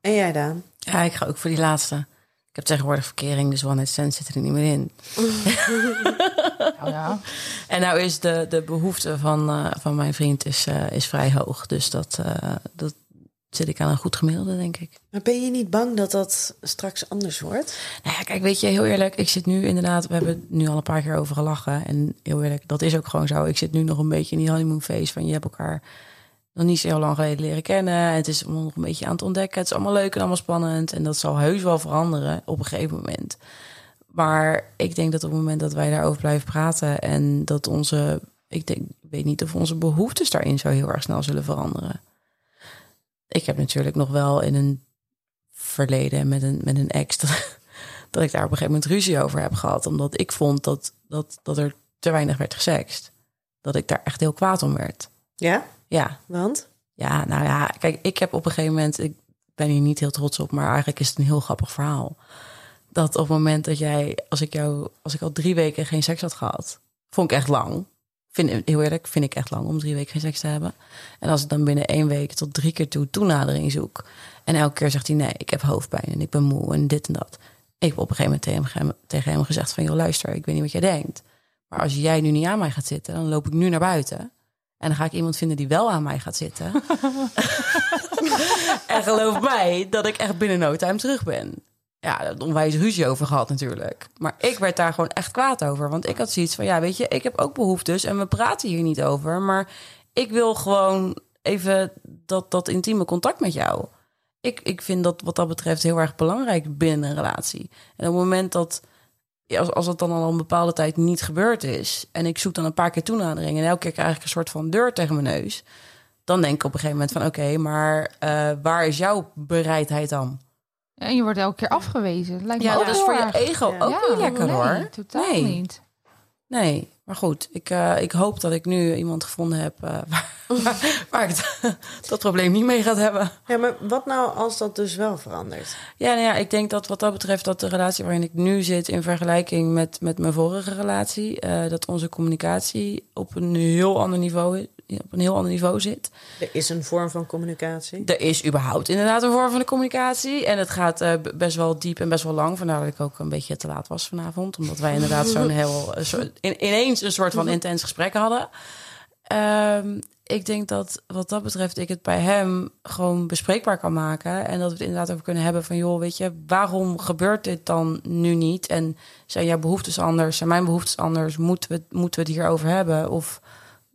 En jij, Daan? Ja, ik ga ook voor die laatste. Ik heb tegenwoordig verkering, dus one night stand zit er niet meer in. Oh ja. En nou is de, de behoefte van, eh, van mijn vriend is, eh, is vrij hoog. Dus dat, eh, dat zit ik aan een goed gemiddelde, denk ik. Maar ben je niet bang dat dat straks anders wordt? Nou ja, kijk, weet je, heel eerlijk. Ik zit nu inderdaad, we hebben het nu al een paar keer over gelachen. En heel eerlijk, dat is ook gewoon zo. Ik zit nu nog een beetje in die honeymoon phase van je hebt elkaar nog niet zo heel lang geleden leren kennen. Het is allemaal nog een beetje aan het ontdekken. Het is allemaal leuk en allemaal spannend. En dat zal heus wel veranderen op een gegeven moment. Maar ik denk dat op het moment dat wij daarover blijven praten en dat onze, ik denk, ik weet niet of onze behoeftes daarin zo heel erg snel zullen veranderen. Ik heb natuurlijk nog wel in een verleden met een, met een ex dat, dat ik daar op een gegeven moment ruzie over heb gehad. Omdat ik vond dat, dat, dat er te weinig werd gesext. Dat ik daar echt heel kwaad om werd. Ja? Ja, Want? ja, nou ja, kijk, ik heb op een gegeven moment, ik ben hier niet heel trots op, maar eigenlijk is het een heel grappig verhaal. Dat op het moment dat jij, als ik jou, als ik al drie weken geen seks had gehad, vond ik echt lang. Vind, heel eerlijk, vind ik echt lang om drie weken geen seks te hebben. En als ik dan binnen één week tot drie keer toe toenadering zoek. En elke keer zegt hij nee, ik heb hoofdpijn en ik ben moe en dit en dat. Ik heb op een gegeven moment tegen hem, tegen hem gezegd van, joh luister, ik weet niet wat jij denkt. Maar als jij nu niet aan mij gaat zitten, dan loop ik nu naar buiten. En dan ga ik iemand vinden die wel aan mij gaat zitten. en geloof mij dat ik echt binnen no time terug ben. Ja, we onwijs ruzie over gehad natuurlijk. Maar ik werd daar gewoon echt kwaad over. Want ik had zoiets van, ja, weet je, ik heb ook behoeftes en we praten hier niet over. Maar ik wil gewoon even dat, dat intieme contact met jou. Ik, ik vind dat wat dat betreft heel erg belangrijk binnen een relatie. En op het moment dat, als, als het dan al een bepaalde tijd niet gebeurd is... en ik zoek dan een paar keer toenadering... en elke keer krijg ik een soort van deur tegen mijn neus... dan denk ik op een gegeven moment van... oké, maar eh, waar is jouw bereidheid dan? En je wordt elke keer afgewezen. Het lijkt me Ja, ook dat is voor je ego Ja. ook Ja, niet lekker nee, hoor. totaal nee. niet. Nee, maar goed. Ik, eh, ik hoop dat ik nu iemand gevonden heb... eh, waar, waar ik het- dat probleem niet mee gaat hebben. Ja, maar wat nou als dat dus wel verandert? Ja, nou ja, ik denk dat wat dat betreft dat de relatie waarin ik nu zit in vergelijking met, met mijn vorige relatie, eh, dat onze communicatie op een heel ander niveau i- op een heel ander niveau zit. Er is een vorm van communicatie. Er is überhaupt inderdaad een vorm van de communicatie. En het gaat eh, best wel diep en best wel lang. Vandaar dat ik ook een beetje te laat was vanavond. Omdat wij inderdaad zo'n heel... een soort- in, ineens een soort van intens gesprek hadden. Ehm, ik denk dat wat dat betreft ik het bij hem gewoon bespreekbaar kan maken. En dat we het inderdaad over kunnen hebben van... joh, weet je, waarom gebeurt dit dan nu niet? En zijn jouw behoeftes anders? Zijn mijn behoeftes anders? Moeten we, moeten we het hierover hebben? Of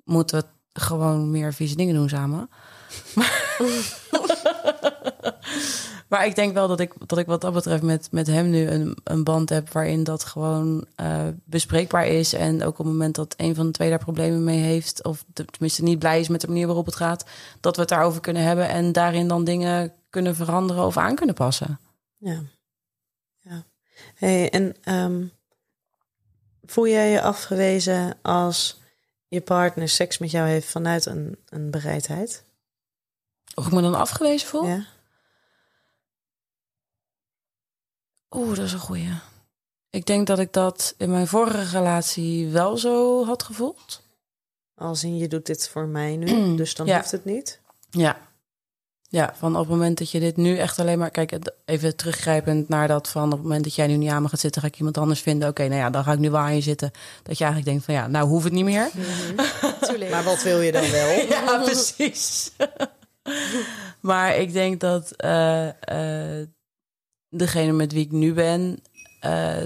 moeten we het gewoon meer vieze dingen doen samen? Maar ik denk wel dat ik, dat ik wat dat betreft met, met hem nu een, een band heb waarin dat gewoon eh, bespreekbaar is. En ook op het moment dat een van de twee daar problemen mee heeft, of tenminste niet blij is met de manier waarop het gaat, dat we het daarover kunnen hebben en daarin dan dingen kunnen veranderen of aan kunnen passen. Ja. ja. Hey, en ehm, voel jij je afgewezen als je partner seks met jou heeft vanuit een, een bereidheid? Of ik me dan afgewezen voel? Ja. Oeh, dat is een goeie. Ik denk dat ik dat in mijn vorige relatie wel zo had gevoeld. Als in je doet dit voor mij nu, dus dan Ja. hoeft het niet. Ja. Ja, van op het moment dat je dit nu echt alleen maar... Kijk, even teruggrijpend naar dat van... op het moment dat jij nu niet aan me gaat zitten... ga ik iemand anders vinden. Oké, nou ja, dan ga ik nu wel aan je zitten. Dat je eigenlijk denkt van ja, nou hoeft het niet meer. Maar wat wil je dan wel? Ja, precies. maar ik denk dat eh, eh, degene met wie ik nu ben... eh,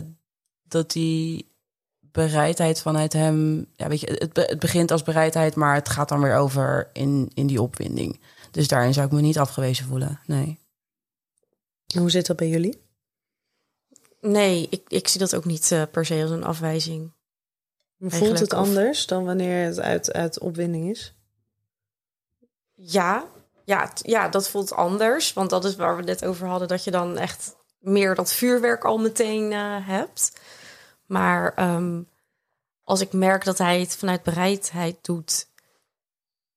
dat die bereidheid vanuit hem... Ja, weet je, het, be- het begint als bereidheid... maar het gaat dan weer over in, in die opwinding. Dus daarin zou ik me niet afgewezen voelen, nee. Hoe zit dat bij jullie? Nee, ik, ik zie dat ook niet eh, per se als een afwijzing. Voelt Eigenlijk, het of- anders dan wanneer het uit, uit opwinding is? Ja, ja, t- ja, dat voelt anders. Want dat is waar we het net over hadden. Dat je dan echt meer dat vuurwerk al meteen eh, hebt. Maar ehm, als ik merk dat hij het vanuit bereidheid doet...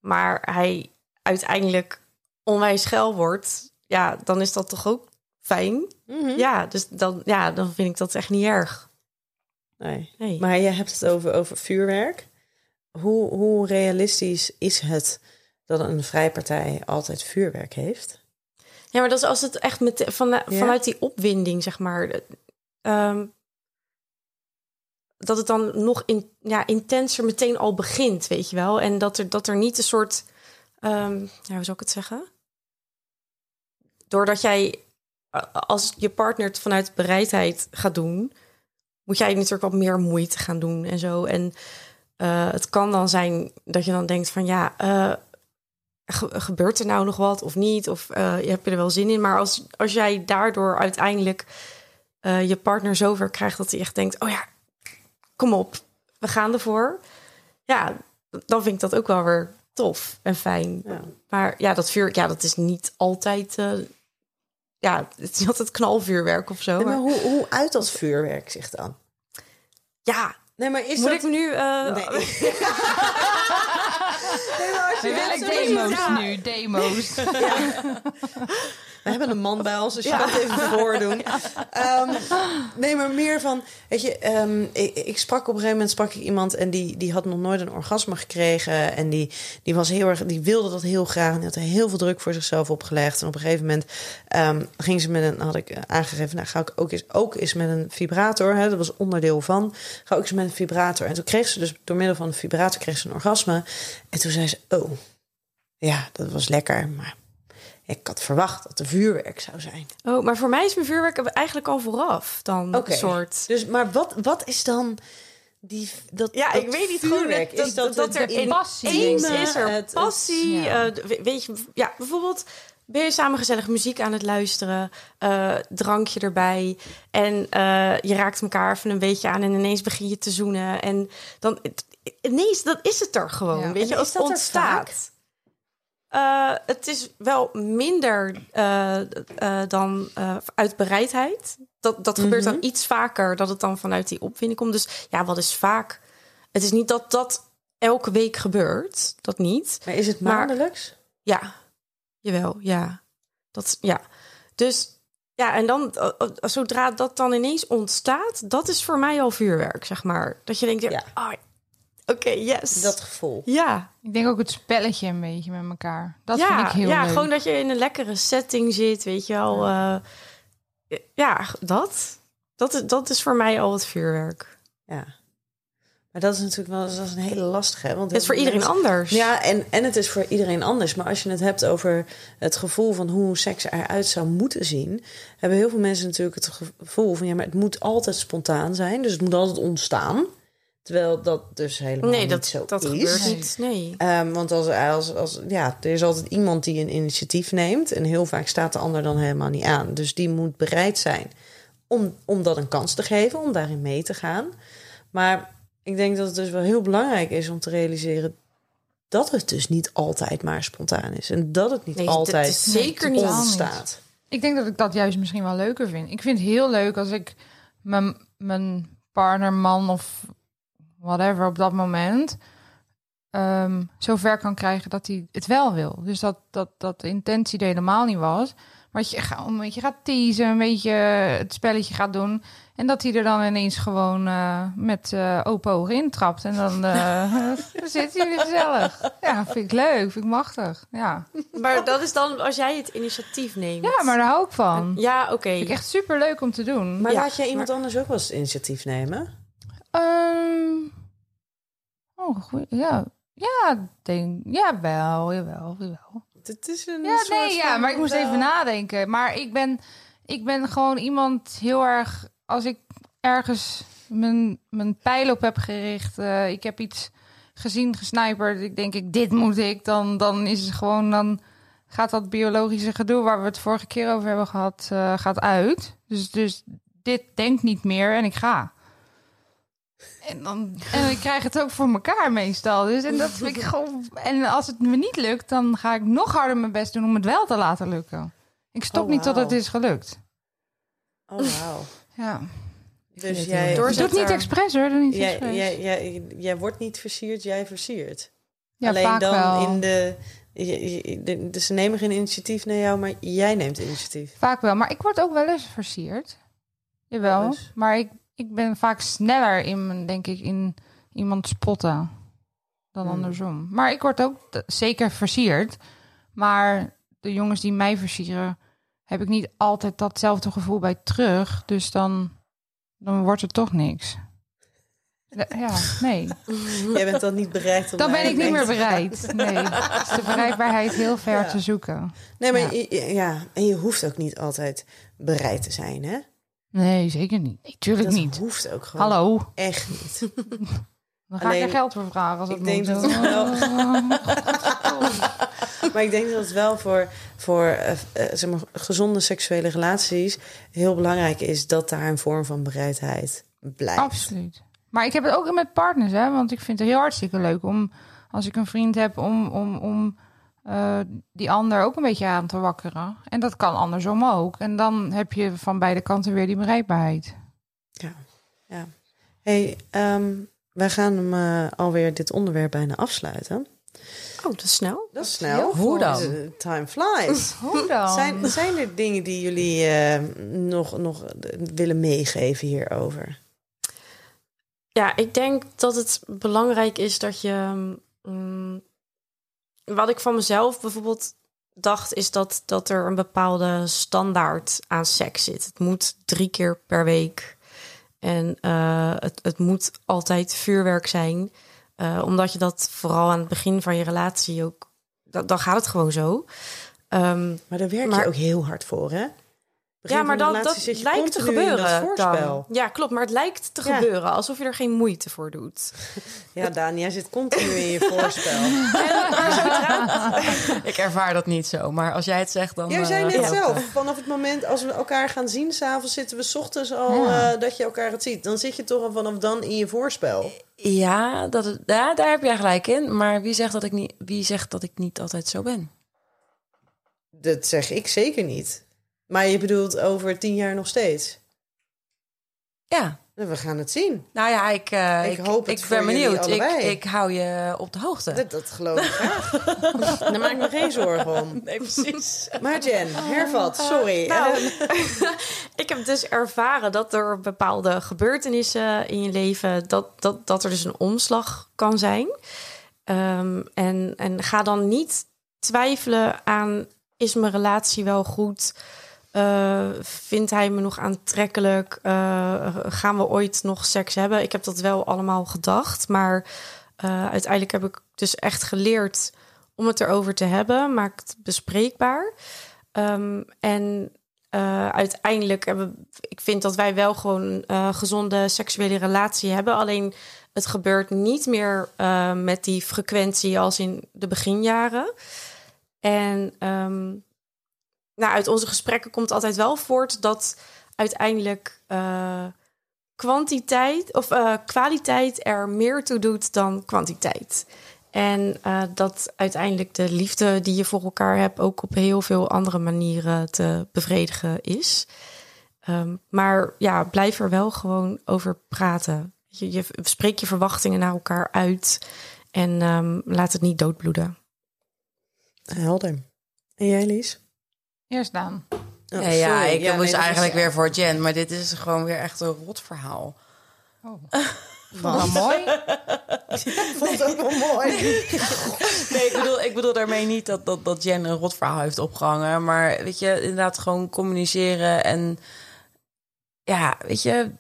maar hij uiteindelijk onwijs schel wordt... ja, dan is dat toch ook fijn? Ja, dus dan, ja, dan vind ik dat echt niet erg. Nee. Nee. Maar je hebt het over, over vuurwerk. Hoe, hoe realistisch is het dat een vrijpartij altijd vuurwerk heeft? Ja, maar dat is als het echt met, van, Ja? vanuit die opwinding, zeg maar. ehm, dat het dan nog in, ja, intenser meteen al begint, weet je wel. En dat er, dat er niet een soort... ja, hoe zou ik het zeggen? Doordat jij, als je partner het vanuit bereidheid gaat doen... moet jij natuurlijk wat meer moeite gaan doen en zo. En eh, het kan dan zijn dat je dan denkt van... ja, eh, ge- gebeurt er nou nog wat of niet? Of eh, heb je er wel zin in? Maar als, als jij daardoor uiteindelijk je partner zover krijgt dat hij echt denkt: oh ja, kom op, we gaan ervoor. Ja, dan vind ik dat ook wel weer tof en fijn. Ja. Maar ja, dat vuur, ja, dat is niet altijd. eh, ja, het is niet altijd knalvuurwerk of zo. Nee, maar hoe, hoe uit dat vuurwerk zich dan? ja, Nee, maar is moet dat... ik nu. eh, Nee. Willen demo's nu, demo's. We hebben een man bij ons, dus je kan het even voordoen. Ehm, nee, maar meer van, weet je, ehm, ik, ik sprak op een gegeven moment sprak ik iemand en die, die had nog nooit een orgasme gekregen en die, die was heel erg, die wilde dat heel graag en die had er heel veel druk voor zichzelf opgelegd. En op een gegeven moment ehm, ging ze met een, had ik aangegeven, nou ga ik ook eens, ook eens met een vibrator, hè, dat was onderdeel van, ga ook eens met een vibrator. En toen kreeg ze dus door middel van de vibrator kreeg ze een orgasme en toen zei ze, oh, ja, dat was lekker, maar ik had verwacht dat er vuurwerk zou zijn. Oh, maar voor mij is mijn vuurwerk eigenlijk al vooraf dan een soort. Dus, maar wat, wat is dan die dat? Ja, dat ik weet niet gewoon vuurwerk? dat, is dat, dat, er in passie, is er Het- het- passie. ja. eh, we- weet je, ja, bijvoorbeeld ben je samen gezellig muziek aan het luisteren, eh, drankje erbij en eh, je raakt elkaar even een beetje aan en ineens begin je te zoenen en dan ineens dat is het er gewoon, Ja. weet En je, als het er ontstaat. Eh, het is wel minder eh, eh, dan uit bereidheid. Dat, dat gebeurt dan iets vaker dat het dan vanuit die opwinding komt. Dus ja, wat is vaak? Het is niet dat dat elke week gebeurt. Dat niet. Maar is het Maar- maandelijks? Ja, jawel, ja. Dat, ja. Dus ja, en dan zodra dat dan ineens ontstaat, dat is voor mij al vuurwerk, zeg maar. Dat je denkt, Ja. ja. oh, Oké, yes. Dat gevoel. ja. Ik denk ook het spelletje een beetje met elkaar. Dat ja, vind ik heel ja, leuk. gewoon dat je in een lekkere setting zit, weet je wel. eh, ja, dat. Dat is, dat is voor mij al het vuurwerk. Ja. Maar dat is natuurlijk wel dat is een hele lastige. Hè? Want Het is voor iedereen mensen- anders. Ja, en, en het is voor iedereen anders. Maar als je het hebt over het gevoel van hoe seks eruit zou moeten zien, hebben heel veel mensen natuurlijk het gevoel van ja, maar het moet altijd spontaan zijn. Dus het moet altijd ontstaan. Terwijl dat dus helemaal nee, niet dat, zo dat is. gebeurt niet. Nee. Ehm, want als, als, als, ja, er is altijd iemand die een initiatief neemt. En heel vaak staat de ander dan helemaal niet aan. Dus die moet bereid zijn om, om dat een kans te geven, om daarin mee te gaan. Maar ik denk dat het dus wel heel belangrijk is om te realiseren dat het dus niet altijd maar spontaan is. En dat het niet Nee, dat altijd is zeker niet. ontstaat. Ik denk dat ik dat juist misschien wel leuker vind. Ik vind het heel leuk als ik mijn, mijn partner, man of whatever op dat moment ehm zo ver kan krijgen dat hij het wel wil. Dus dat, dat, dat de intentie er helemaal niet was. Maar dat je gewoon een beetje gaat teasen, een beetje het spelletje gaat doen. En dat hij er dan ineens gewoon eh, met eh open ogen intrapt. En dan, eh, dan zitten jullie gezellig. Ja, vind ik leuk, vind ik machtig. Ja, Maar dat is dan als jij het initiatief neemt. ja maar daar hou ik van. Ja, oké. Vind ik echt super leuk om te doen. Maar Ja, laat jij iemand anders ook wel eens het initiatief nemen? Oh, ja. Ja, denk, jawel, jawel, jawel. Het is een Ja, soort nee, ja, maar ik moest wel- even nadenken. Maar ik ben, ik ben gewoon iemand heel erg... Als ik ergens mijn, mijn pijl op heb gericht... eh, ik heb iets gezien, gesniperd... Ik denk, ik, dit moet ik. Dan, dan is het gewoon... Dan gaat dat biologische gedoe... waar we het vorige keer over hebben gehad... eh, gaat uit. Dus, dus dit denkt niet meer en ik ga. En, dan, en ik krijg het ook voor elkaar meestal. Dus en dat vind ik gewoon. En als het me niet lukt, dan ga ik nog harder mijn best doen om het wel te laten lukken. Ik stop Oh, niet tot het is gelukt. Oh, wauw. Ja. Dus jij, Ik doe het niet expres hoor. Doe niet jij, expres. jij, jij, jij wordt niet versierd, jij versiert. ja, Alleen vaak dan wel. in de, Dus ze nemen geen initiatief naar jou, maar jij neemt initiatief. Vaak wel. Maar ik word ook wel eens versierd. Jawel. Wel. Maar ik, ik ben vaak sneller in, denk ik, in iemand spotten dan Hmm. andersom. Maar ik word ook zeker versierd. Maar de jongens die mij versieren, heb ik niet altijd datzelfde gevoel bij terug. Dus dan, dan wordt het toch niks. Ja, nee. Jij bent dan niet bereid om Dan ben ik niet meer bereid. Nee, is de bereidbaarheid heel ver Ja. te zoeken. Nee, maar Ja. je- ja, en je hoeft ook niet altijd bereid te zijn, hè? Nee, zeker niet. Nee, tuurlijk Dat niet. hoeft ook gewoon Hallo, echt niet. dan ga Alleen, ik er geld voor vragen als ik denk dat het wel- Maar ik denk dat het wel voor, voor eh, eh, zeg maar, gezonde seksuele relaties heel belangrijk is dat daar een vorm van bereidheid blijft. Absoluut. Maar ik heb het ook met partners, hè? Want ik vind het heel hartstikke leuk om, als ik een vriend heb, om, om, om eh, die ander ook een beetje aan te wakkeren. En dat kan andersom ook. En dan heb je van beide kanten weer die bereidbaarheid. Hey, ehm, wij gaan hem eh, alweer dit onderwerp bijna afsluiten. Oh, dat is snel. Dat is snel. Hoe dan? Time flies. Hoe dan? Zijn, zijn er dingen die jullie eh, nog, nog willen meegeven hierover? Ja, ik denk dat het belangrijk is dat je. mm, wat ik van mezelf bijvoorbeeld dacht, is dat, dat er een bepaalde standaard aan seks zit. Het moet drie keer per week. En eh, het, het moet altijd vuurwerk zijn. Eh, omdat je dat vooral aan het begin van je relatie ook. Dan gaat het gewoon zo. Ehm, Maar daar werk Maar- je ook heel hard voor, hè? Ja, maar dat, dat zit je lijkt te continu in dat gebeuren. voorspel. Dan. Ja, klopt. Maar het lijkt te Ja. gebeuren alsof je er geen moeite voor doet. Ja, Daan, jij zit continu in je voorspel. Ik ervaar dat niet zo, maar als jij het zegt, dan... Jij zei eh, net ja. zelf, vanaf het moment als we elkaar gaan zien, s'avonds zitten we 's ochtends al Ja. eh, dat je elkaar het ziet. Dan zit je toch al vanaf dan in je voorspel. Ja, dat, ja, daar heb jij gelijk in. Maar wie zegt, dat ik niet, wie zegt dat ik niet altijd zo ben? Dat zeg ik zeker niet. Maar je bedoelt over tien jaar nog steeds. Ja, We gaan het zien. Nou ja, ik, eh, Ik ik, hoop het ik voor ben benieuwd. Ik, hou je op de hoogte. Dat, dat geloof ik graag. Daar maak ik me geen zorgen om. Nee, precies. Maar Jen, hervat, sorry. Nou, Eh, ik heb dus ervaren dat er bepaalde gebeurtenissen in je leven, dat, dat, dat er dus een omslag kan zijn. Ehm, en, en ga dan niet twijfelen aan, is mijn relatie wel goed? Eh, vindt hij me nog aantrekkelijk? Eh, gaan we ooit nog seks hebben? Ik heb dat wel allemaal gedacht, maar eh, uiteindelijk heb ik dus echt geleerd om het erover te hebben. Maak het bespreekbaar. Ehm, en uiteindelijk hebben ik vind dat wij wel gewoon een gezonde seksuele relatie hebben. Alleen het gebeurt niet meer met die frequentie als in de beginjaren. En ehm, nou, uit onze gesprekken komt altijd wel voort dat uiteindelijk eh, kwantiteit of eh, kwaliteit er meer toe doet dan kwantiteit. En eh, dat uiteindelijk de liefde die je voor elkaar hebt ook op heel veel andere manieren te bevredigen is. Ehm, maar ja, blijf er wel gewoon over praten. Je, je spreek je verwachtingen naar elkaar uit en ehm, laat het niet doodbloeden. Helder. En jij, Lies? Eerst Daan. Oh, ja, ik Ja, moest nee, eigenlijk is- weer voor Jen, maar dit is gewoon weer echt een rot verhaal. Oh. Wel mooi. Ik vond het ook wel mooi. Nee, ik bedoel, ik bedoel daarmee niet dat, dat, dat Jen een rot verhaal heeft opgehangen. Maar weet je, inderdaad gewoon communiceren. En ja, weet je,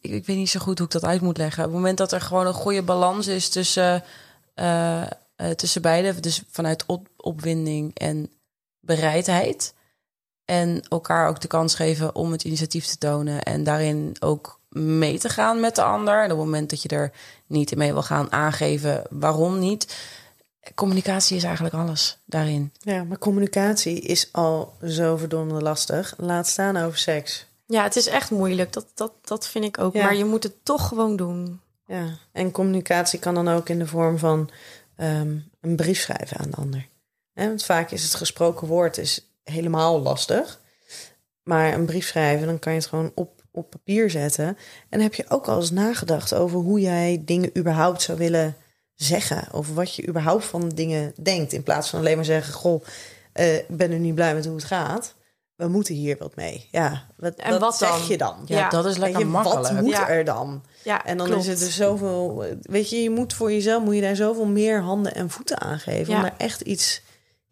ik, ik weet niet zo goed hoe ik dat uit moet leggen. Op het moment dat er gewoon een goede balans is tussen, eh, eh, tussen beide. Dus vanuit op, opwinding en bereidheid. En elkaar ook de kans geven om het initiatief te tonen. En daarin ook mee te gaan met de ander. En op het moment dat je er niet in mee wil gaan aangeven waarom niet. Communicatie is eigenlijk alles daarin. Ja, maar communicatie is al zo verdomde lastig. Laat staan over seks. Ja, het is echt moeilijk. Dat, dat, dat vind ik ook. Ja. Maar je moet het toch gewoon doen. Ja, en communicatie kan dan ook in de vorm van ehm, een brief schrijven aan de ander. Hè, want vaak is het gesproken woord is helemaal lastig. Maar een brief schrijven, dan kan je het gewoon op, op papier zetten. En dan heb je ook al eens nagedacht over hoe jij dingen überhaupt zou willen zeggen. Of wat je überhaupt van dingen denkt. In plaats van alleen maar zeggen, goh, eh, ik ben er niet blij met hoe het gaat. We moeten hier wat mee. Ja, wat, En wat wat zeg dan? je dan? Ja, Ja. dat is lekker je, makkelijk. Wat moet Ja. er dan? Ja, En dan klopt. is het dus zoveel. Weet je, je moet voor jezelf moet je daar zoveel meer handen en voeten aan geven om Ja. er echt iets,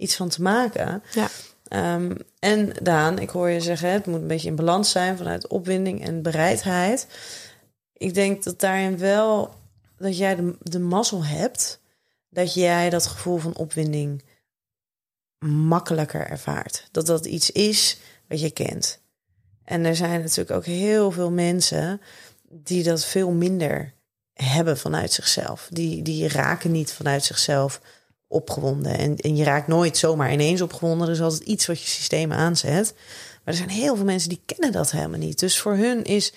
iets van te maken. Ja. Ehm, en Daan, ik hoor je zeggen, het moet een beetje in balans zijn vanuit opwinding en bereidheid. Ik denk dat daarin wel dat jij de, de mazzel hebt dat jij dat gevoel van opwinding makkelijker ervaart. Dat dat iets is wat je kent. En er zijn natuurlijk ook heel veel mensen die dat veel minder hebben vanuit zichzelf. Die, die raken niet vanuit zichzelf opgewonden. En, en je raakt nooit zomaar ineens opgewonden. Er is altijd iets wat je systeem aanzet. Maar er zijn heel veel mensen die kennen dat helemaal niet. Dus voor hun is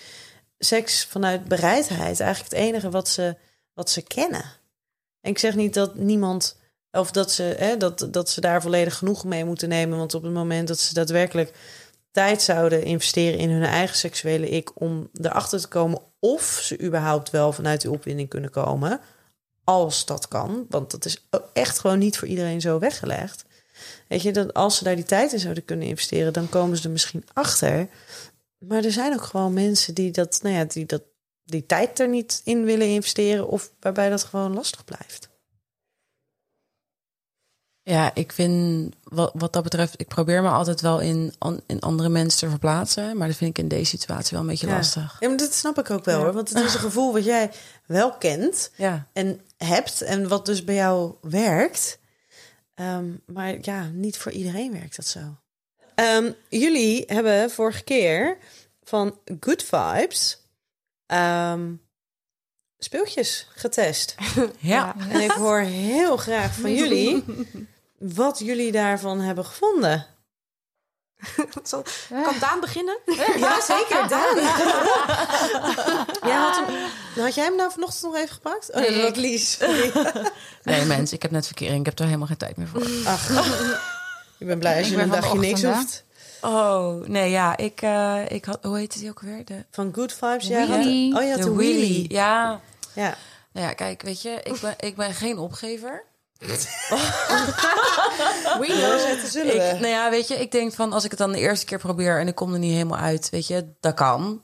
seks vanuit bereidheid eigenlijk het enige wat ze, wat ze kennen. En ik zeg niet dat niemand, of dat ze, hè, dat, dat ze daar volledig genoeg mee moeten nemen. Want op het moment dat ze daadwerkelijk tijd zouden investeren in hun eigen seksuele ik om erachter te komen of ze überhaupt wel vanuit die opwinding kunnen komen, als dat kan, want dat is ook echt gewoon niet voor iedereen zo weggelegd. Weet je, dat als ze daar die tijd in zouden kunnen investeren, dan komen ze er misschien achter. Maar er zijn ook gewoon mensen die dat, nou ja, die dat die tijd er niet in willen investeren of waarbij dat gewoon lastig blijft. Ja, ik vind wat, wat dat betreft, ik probeer me altijd wel in, an- in andere mensen te verplaatsen. Maar dat vind ik in deze situatie wel een beetje Ja. lastig. Ja, maar dat snap ik ook wel Ja. hoor. Want het is een gevoel wat jij wel kent Ja, en hebt en wat dus bij jou werkt. Ehm, maar ja, niet voor iedereen werkt dat zo. Ehm, jullie hebben vorige keer van Good Vibes ehm, speeltjes getest. ja. En ik hoor heel graag van jullie wat jullie daarvan hebben gevonden. Zal- Kan Daan beginnen? Ja, zeker, Daan. ja, had, hem, had jij hem nou vanochtend nog even gepakt? Oh, nee, dat Lies. Nee, mensen, ik heb net verkering. Ik heb er helemaal geen tijd meer voor. Ach, ik ben blij als je een de dagje niks hoeft. Oh, nee, ja, ik, eh, ik had, hoe heette die ook weer? De, Van Good Vibes? Ja, Wheelie. had- oh, je had de, wheelie. Ja. Ja. Nou ja, kijk, weet je, ik ben, ik ben geen opgever. Zullen Ik, we. nou ja, weet je, ik denk van als ik het dan de eerste keer probeer en ik kom er niet helemaal uit, weet je, dat kan.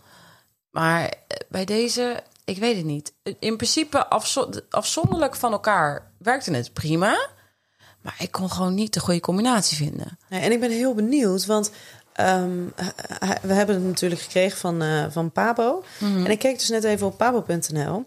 Maar eh, bij deze, ik weet het niet. In principe afzo- afzonderlijk van elkaar werkte het prima. Maar ik kon gewoon niet de goede combinatie vinden. Nee, en ik ben heel benieuwd, want ehm, hij- hij- we hebben het natuurlijk gekregen van, eh, van Pabo. En ik keek dus net even op pabo.nl.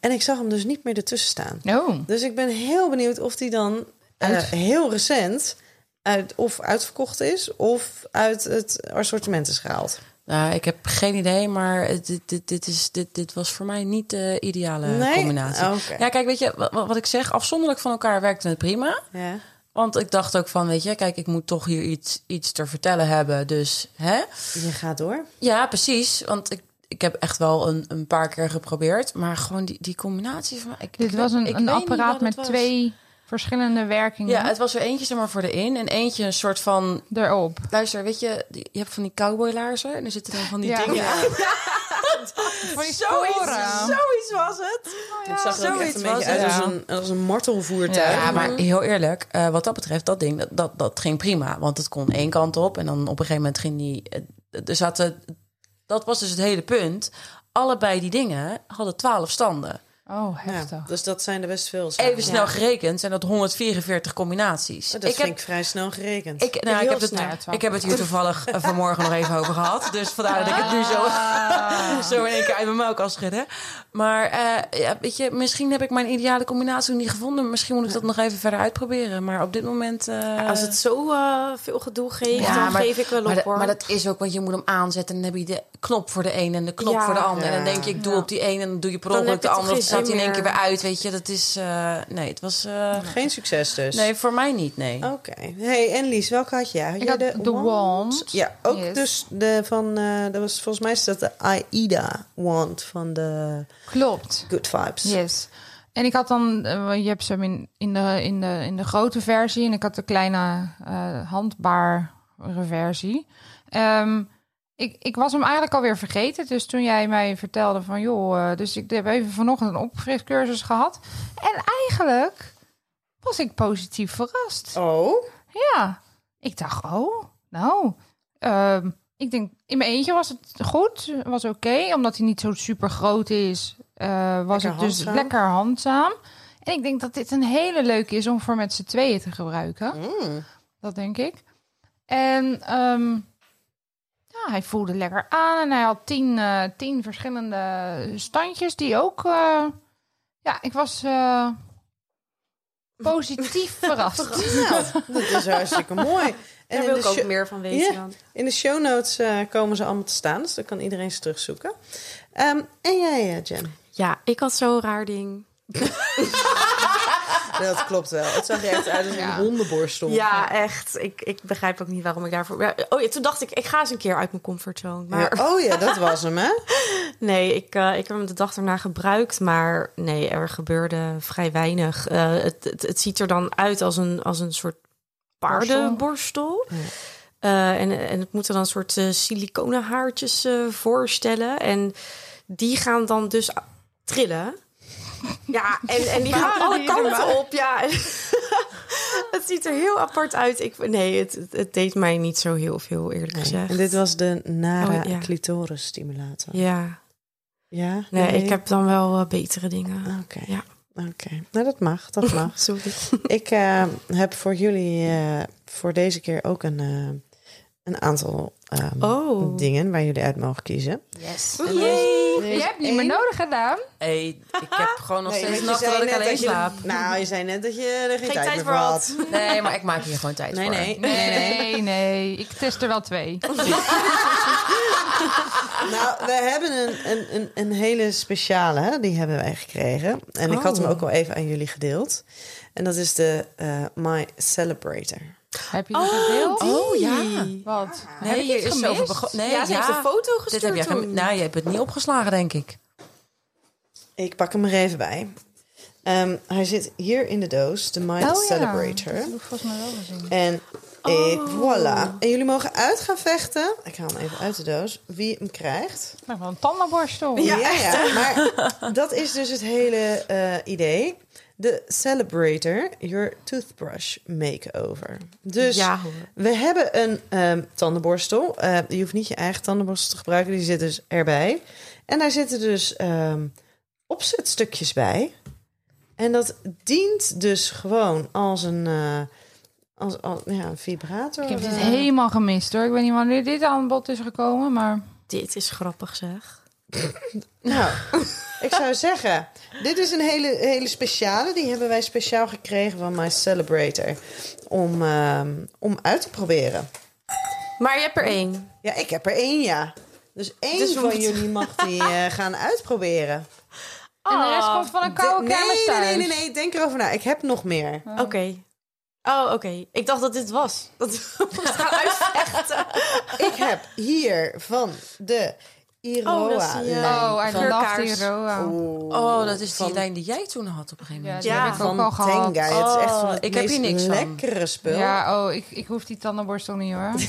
En ik zag hem dus niet meer ertussen staan. Oh. Dus ik ben heel benieuwd of die dan eh, heel recent uit, of uitverkocht is... of uit het assortiment is gehaald. Nou, ik heb geen idee, maar dit, dit, dit, is, dit, dit was voor mij niet de ideale Nee? combinatie. Oké. Ja, kijk, weet je, wat, wat ik zeg, afzonderlijk van elkaar werkte het prima. Ja. Want ik dacht ook van, weet je, kijk, ik moet toch hier iets, iets te vertellen hebben. Dus, hè? Je gaat door. Ja, precies. Want ik, ik heb echt wel een, een paar keer geprobeerd. Maar gewoon die, die combinatie van... Ik, Dit ik was een, ik een apparaat met was. twee verschillende werkingen Ja, het was er eentje zeg maar voor de in. En eentje een soort van... erop. Luister, weet je, je hebt van die cowboylaarzen. En er zitten dan van die Ja. dingen. Ja. Van die sporen. Zoiets was het. het zag er ook echt zoiets een beetje was uit als een, als een martelvoertuig. Ja, maar heel eerlijk, eh, wat dat betreft, dat ding, dat, dat, dat ging prima. Want het kon één kant op en dan op een gegeven moment ging die... eh, Er zaten, dat was dus het hele punt. Allebei die dingen hadden twaalf standen. Oh, heftig. Ja, dus dat zijn er best veel. Even snel gerekend zijn dat 144 combinaties. Dat ik vind heb, ik vrij snel gerekend. ik, nou, ik, heb het, ik heb het hier toevallig eh, vanmorgen nog even over gehad. Dus vandaar dat ik het nu zo, Ah. zo in één keer uit mijn mouw kan schudden. Maar eh, ja, weet je, misschien heb ik mijn ideale combinatie nog niet gevonden. Misschien moet ik dat nog even verder uitproberen. Maar op dit moment... eh, Als het zo veel gedoe geeft, Ja, dan maar- geef ik wel op maar, dat- hoor. maar dat is ook, want je moet hem aanzetten. En dan heb je de knop voor de een en de knop Ja. voor de ander. En dan denk je, ik doe Ja. op die een en dan doe je per ongeluk de toch staat hij in één keer weer uit. Weet je, dat is... eh, nee, het was... eh, Geen succes dus. nee, voor mij niet, nee. Oké. Hey, en Lies, welke had jij? Had Ik jij had de wand. Ja, ook Yes. dus de van... eh dat was volgens mij is dat de AIDA wand van de Klopt. Good Vibes. Yes. En ik had dan, eh, je hebt ze in, in, de, in, de, in de grote versie en ik had de kleine eh, handbare versie. Ehm, ik, ik was hem eigenlijk alweer vergeten. Dus toen jij mij vertelde van joh, eh, dus ik heb even vanochtend een opfriscursus gehad. En eigenlijk was ik positief verrast. Oh, Ja, ik dacht, oh, nou, ehm, ik denk in mijn eentje was het goed, was oké, omdat hij niet zo super groot is, eh, was Lekker het dus handzaam. lekker handzaam. En ik denk dat dit een hele leuke is om voor met z'n tweeën te gebruiken. Mm. Dat denk ik. En ehm, ja, hij voelde lekker aan en hij had tien, eh, tien verschillende standjes die ook. eh, ja, ik was eh, positief verrast. nou, dat is hartstikke mooi. En Daar wil ik ook meer van weten in de show notes eh, komen ze allemaal te staan, dus dan kan iedereen ze terugzoeken. Ehm, en jij, Jen? Ja, ik had zo'n raar ding. Dat klopt wel. Het zag er echt uit als een Ja. hondenborstel. Ja, echt. Ik, ik begrijp ook niet waarom ik daarvoor... Oh ja, toen dacht ik, ik ga eens een keer uit mijn comfortzone. Maar Ja, oh ja, dat was hem, hè? nee, ik, eh, ik heb hem de dag erna gebruikt. Maar nee, er gebeurde vrij weinig. Eh, het, het, het ziet er dan uit als een, als een soort paardenborstel. Ja. Eh, en, en het moeten dan een soort siliconen haartjes voorstellen. En die gaan dan dus trillen. Ja, en, en die gaan alle kanten op. Ja, het ziet er heel apart uit. Ik, nee, het, het, deed mij niet zo heel veel, eerlijk gezegd. En dit was de Nara Oh, ja. clitoris stimulator. Ja, Ja? nee, ik heb dan wel eh, betere dingen. Oké. Ja. Oké. Nou, dat mag. Dat mag. Sorry. ik eh, heb voor jullie eh, voor deze keer ook een, eh, een aantal ehm, Oh. dingen waar jullie uit mogen kiezen. Yes. Je hebt niet meer nodig gedaan. Hey, ik heb gewoon nog Nee, steeds je nachten dat ik alleen dat je- slaap. Nou, je zei net dat je er geen, Geen tijd, tijd meer voor had. Nee, maar ik maak hier gewoon tijd Nee, voor. nee. nee, nee. Nee, nee. Ik test er wel twee. Nou, we hebben een, een, een, een hele speciale, hè, die hebben wij gekregen. En ik had hem Oh. ook al even aan jullie gedeeld. En dat is de eh, My Celebrator. Heb je die gedeeld? Oh ja. Wat? Nee, Heb iets is bego- Nee, ja, ze heeft een foto Dit gestuurd heb jij toen. gem- Nou, je hebt het niet opgeslagen, denk ik. Ik pak hem er even bij. Ehm, hij zit hier in de doos, de My Oh ja, Celebrator. Dat heb ik volgens mij wel gezien. En Eh, voilà. En jullie mogen uit gaan vechten. Ik haal hem even uit de doos. Wie hem krijgt. Nou, wel een tandenborstel. Ja, ja, maar dat is dus het hele eh, idee. De Celebrator Your Toothbrush Makeover. Dus Ja, we hebben een ehm, tandenborstel. Eh, je hoeft niet je eigen tandenborstel te gebruiken. Die zit dus erbij. En daar zitten dus ehm, opzetstukjes bij. En dat dient dus gewoon als een, eh, als, als, ja, een vibrator. Ik heb dit eh. helemaal gemist hoor. Ik weet niet wanneer dit aan bod is gekomen, maar... Dit is grappig zeg. Nou, ik zou zeggen, dit is een hele, hele speciale. Die hebben wij speciaal gekregen van My Celebrator. Om, ehm, om uit te proberen. Maar je hebt er één. Ja, ik heb er één, ja. Dus één Dus van jullie mag die eh, gaan uitproberen. En de rest komt van een koude kermis nee, thuis. nee, nee, nee, denk erover na. Ik heb nog meer. Oké. Oh, oké. Ik dacht dat dit was. Dat we moesten gaan uitvechten. Ik heb hier van de Oh, dat is Iroa die, lijn Oh, van- Roa. Oh, dat is die van- lijn die jij toen had op een gegeven moment. Ja, heb ik ook van al gehad. Tenga. Het is echt Oh, van het ik heb hier meest niks van. lekkere spul. Ja, oh, ik, ik hoef die tandenborstel niet hoor.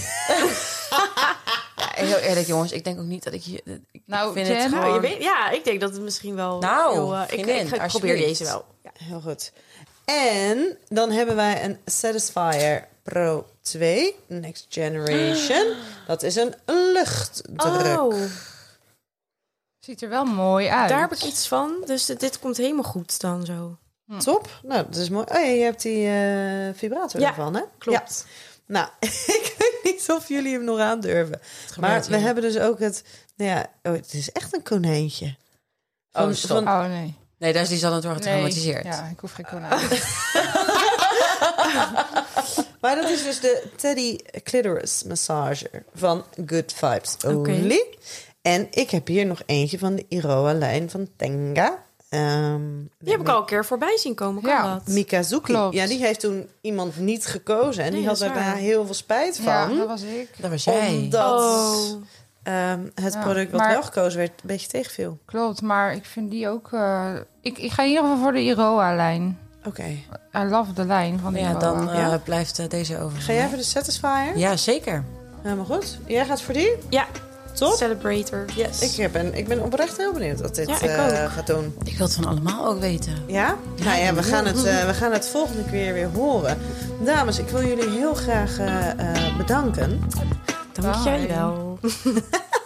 Ja, heel eerlijk jongens, ik denk ook niet dat ik je... Ik Nou, vind Jen, het gewoon... je weet, ja, ik denk dat het misschien wel... Nou, heel, eh, ik, ik, ik probeer deze wel. Ja. Heel goed. En dan hebben wij een Satisfyer Pro 2 Next Generation. Dat is een luchtdruk. Oh, ziet er wel mooi uit. daar heb ik iets van. Dus dit, komt helemaal goed dan zo. Top. Nou, dat is mooi. Oh ja, je hebt die eh, vibrator Ja, ervan, hè? Klopt. Ja. Nou, ik weet niet of jullie hem nog aandurven. Maar we hebben dus ook het... Nou ja, oh, het is echt een konijntje. Oh, stop. Oh nee. Nee, daar is die door nee. getraumatiseerd. Ja, ik hoef geen konijn. Maar dat is dus de Teddy Clitoris Massager van Good Vibes. Only. En ik heb hier nog eentje van de Iroha-lijn van Tenga. Ehm, Die heb ik al een keer voorbij zien komen. Kan Ja. dat? Mikazuki. Klopt. Ja, die heeft toen iemand niet gekozen. En Nee, die had daar waar. heel veel spijt van. ja, dat was ik. Dat was jij. Omdat Oh. ehm, het Ja, product wat maar- wel gekozen werd, een beetje tegenviel. Klopt, maar ik vind die ook... eh, ik, ik ga in ieder geval voor de Iroha-lijn. Oké. I love de lijn van de ja, Iroha. dan eh, Ja? blijft eh, deze over. Ga jij voor de Satisfyer? Ja, zeker. Helemaal goed. Jij gaat voor die? Ja, Top. Celebrator. Yes. Ik, heb een, ik ben oprecht heel benieuwd wat dit Ja, ik eh, ook. gaat doen. Ik wil het van allemaal ook weten. Ja? Nou ja, we gaan het, eh, we gaan het volgende keer weer horen. Dames, ik wil jullie heel graag eh, bedanken. Dank jij wel.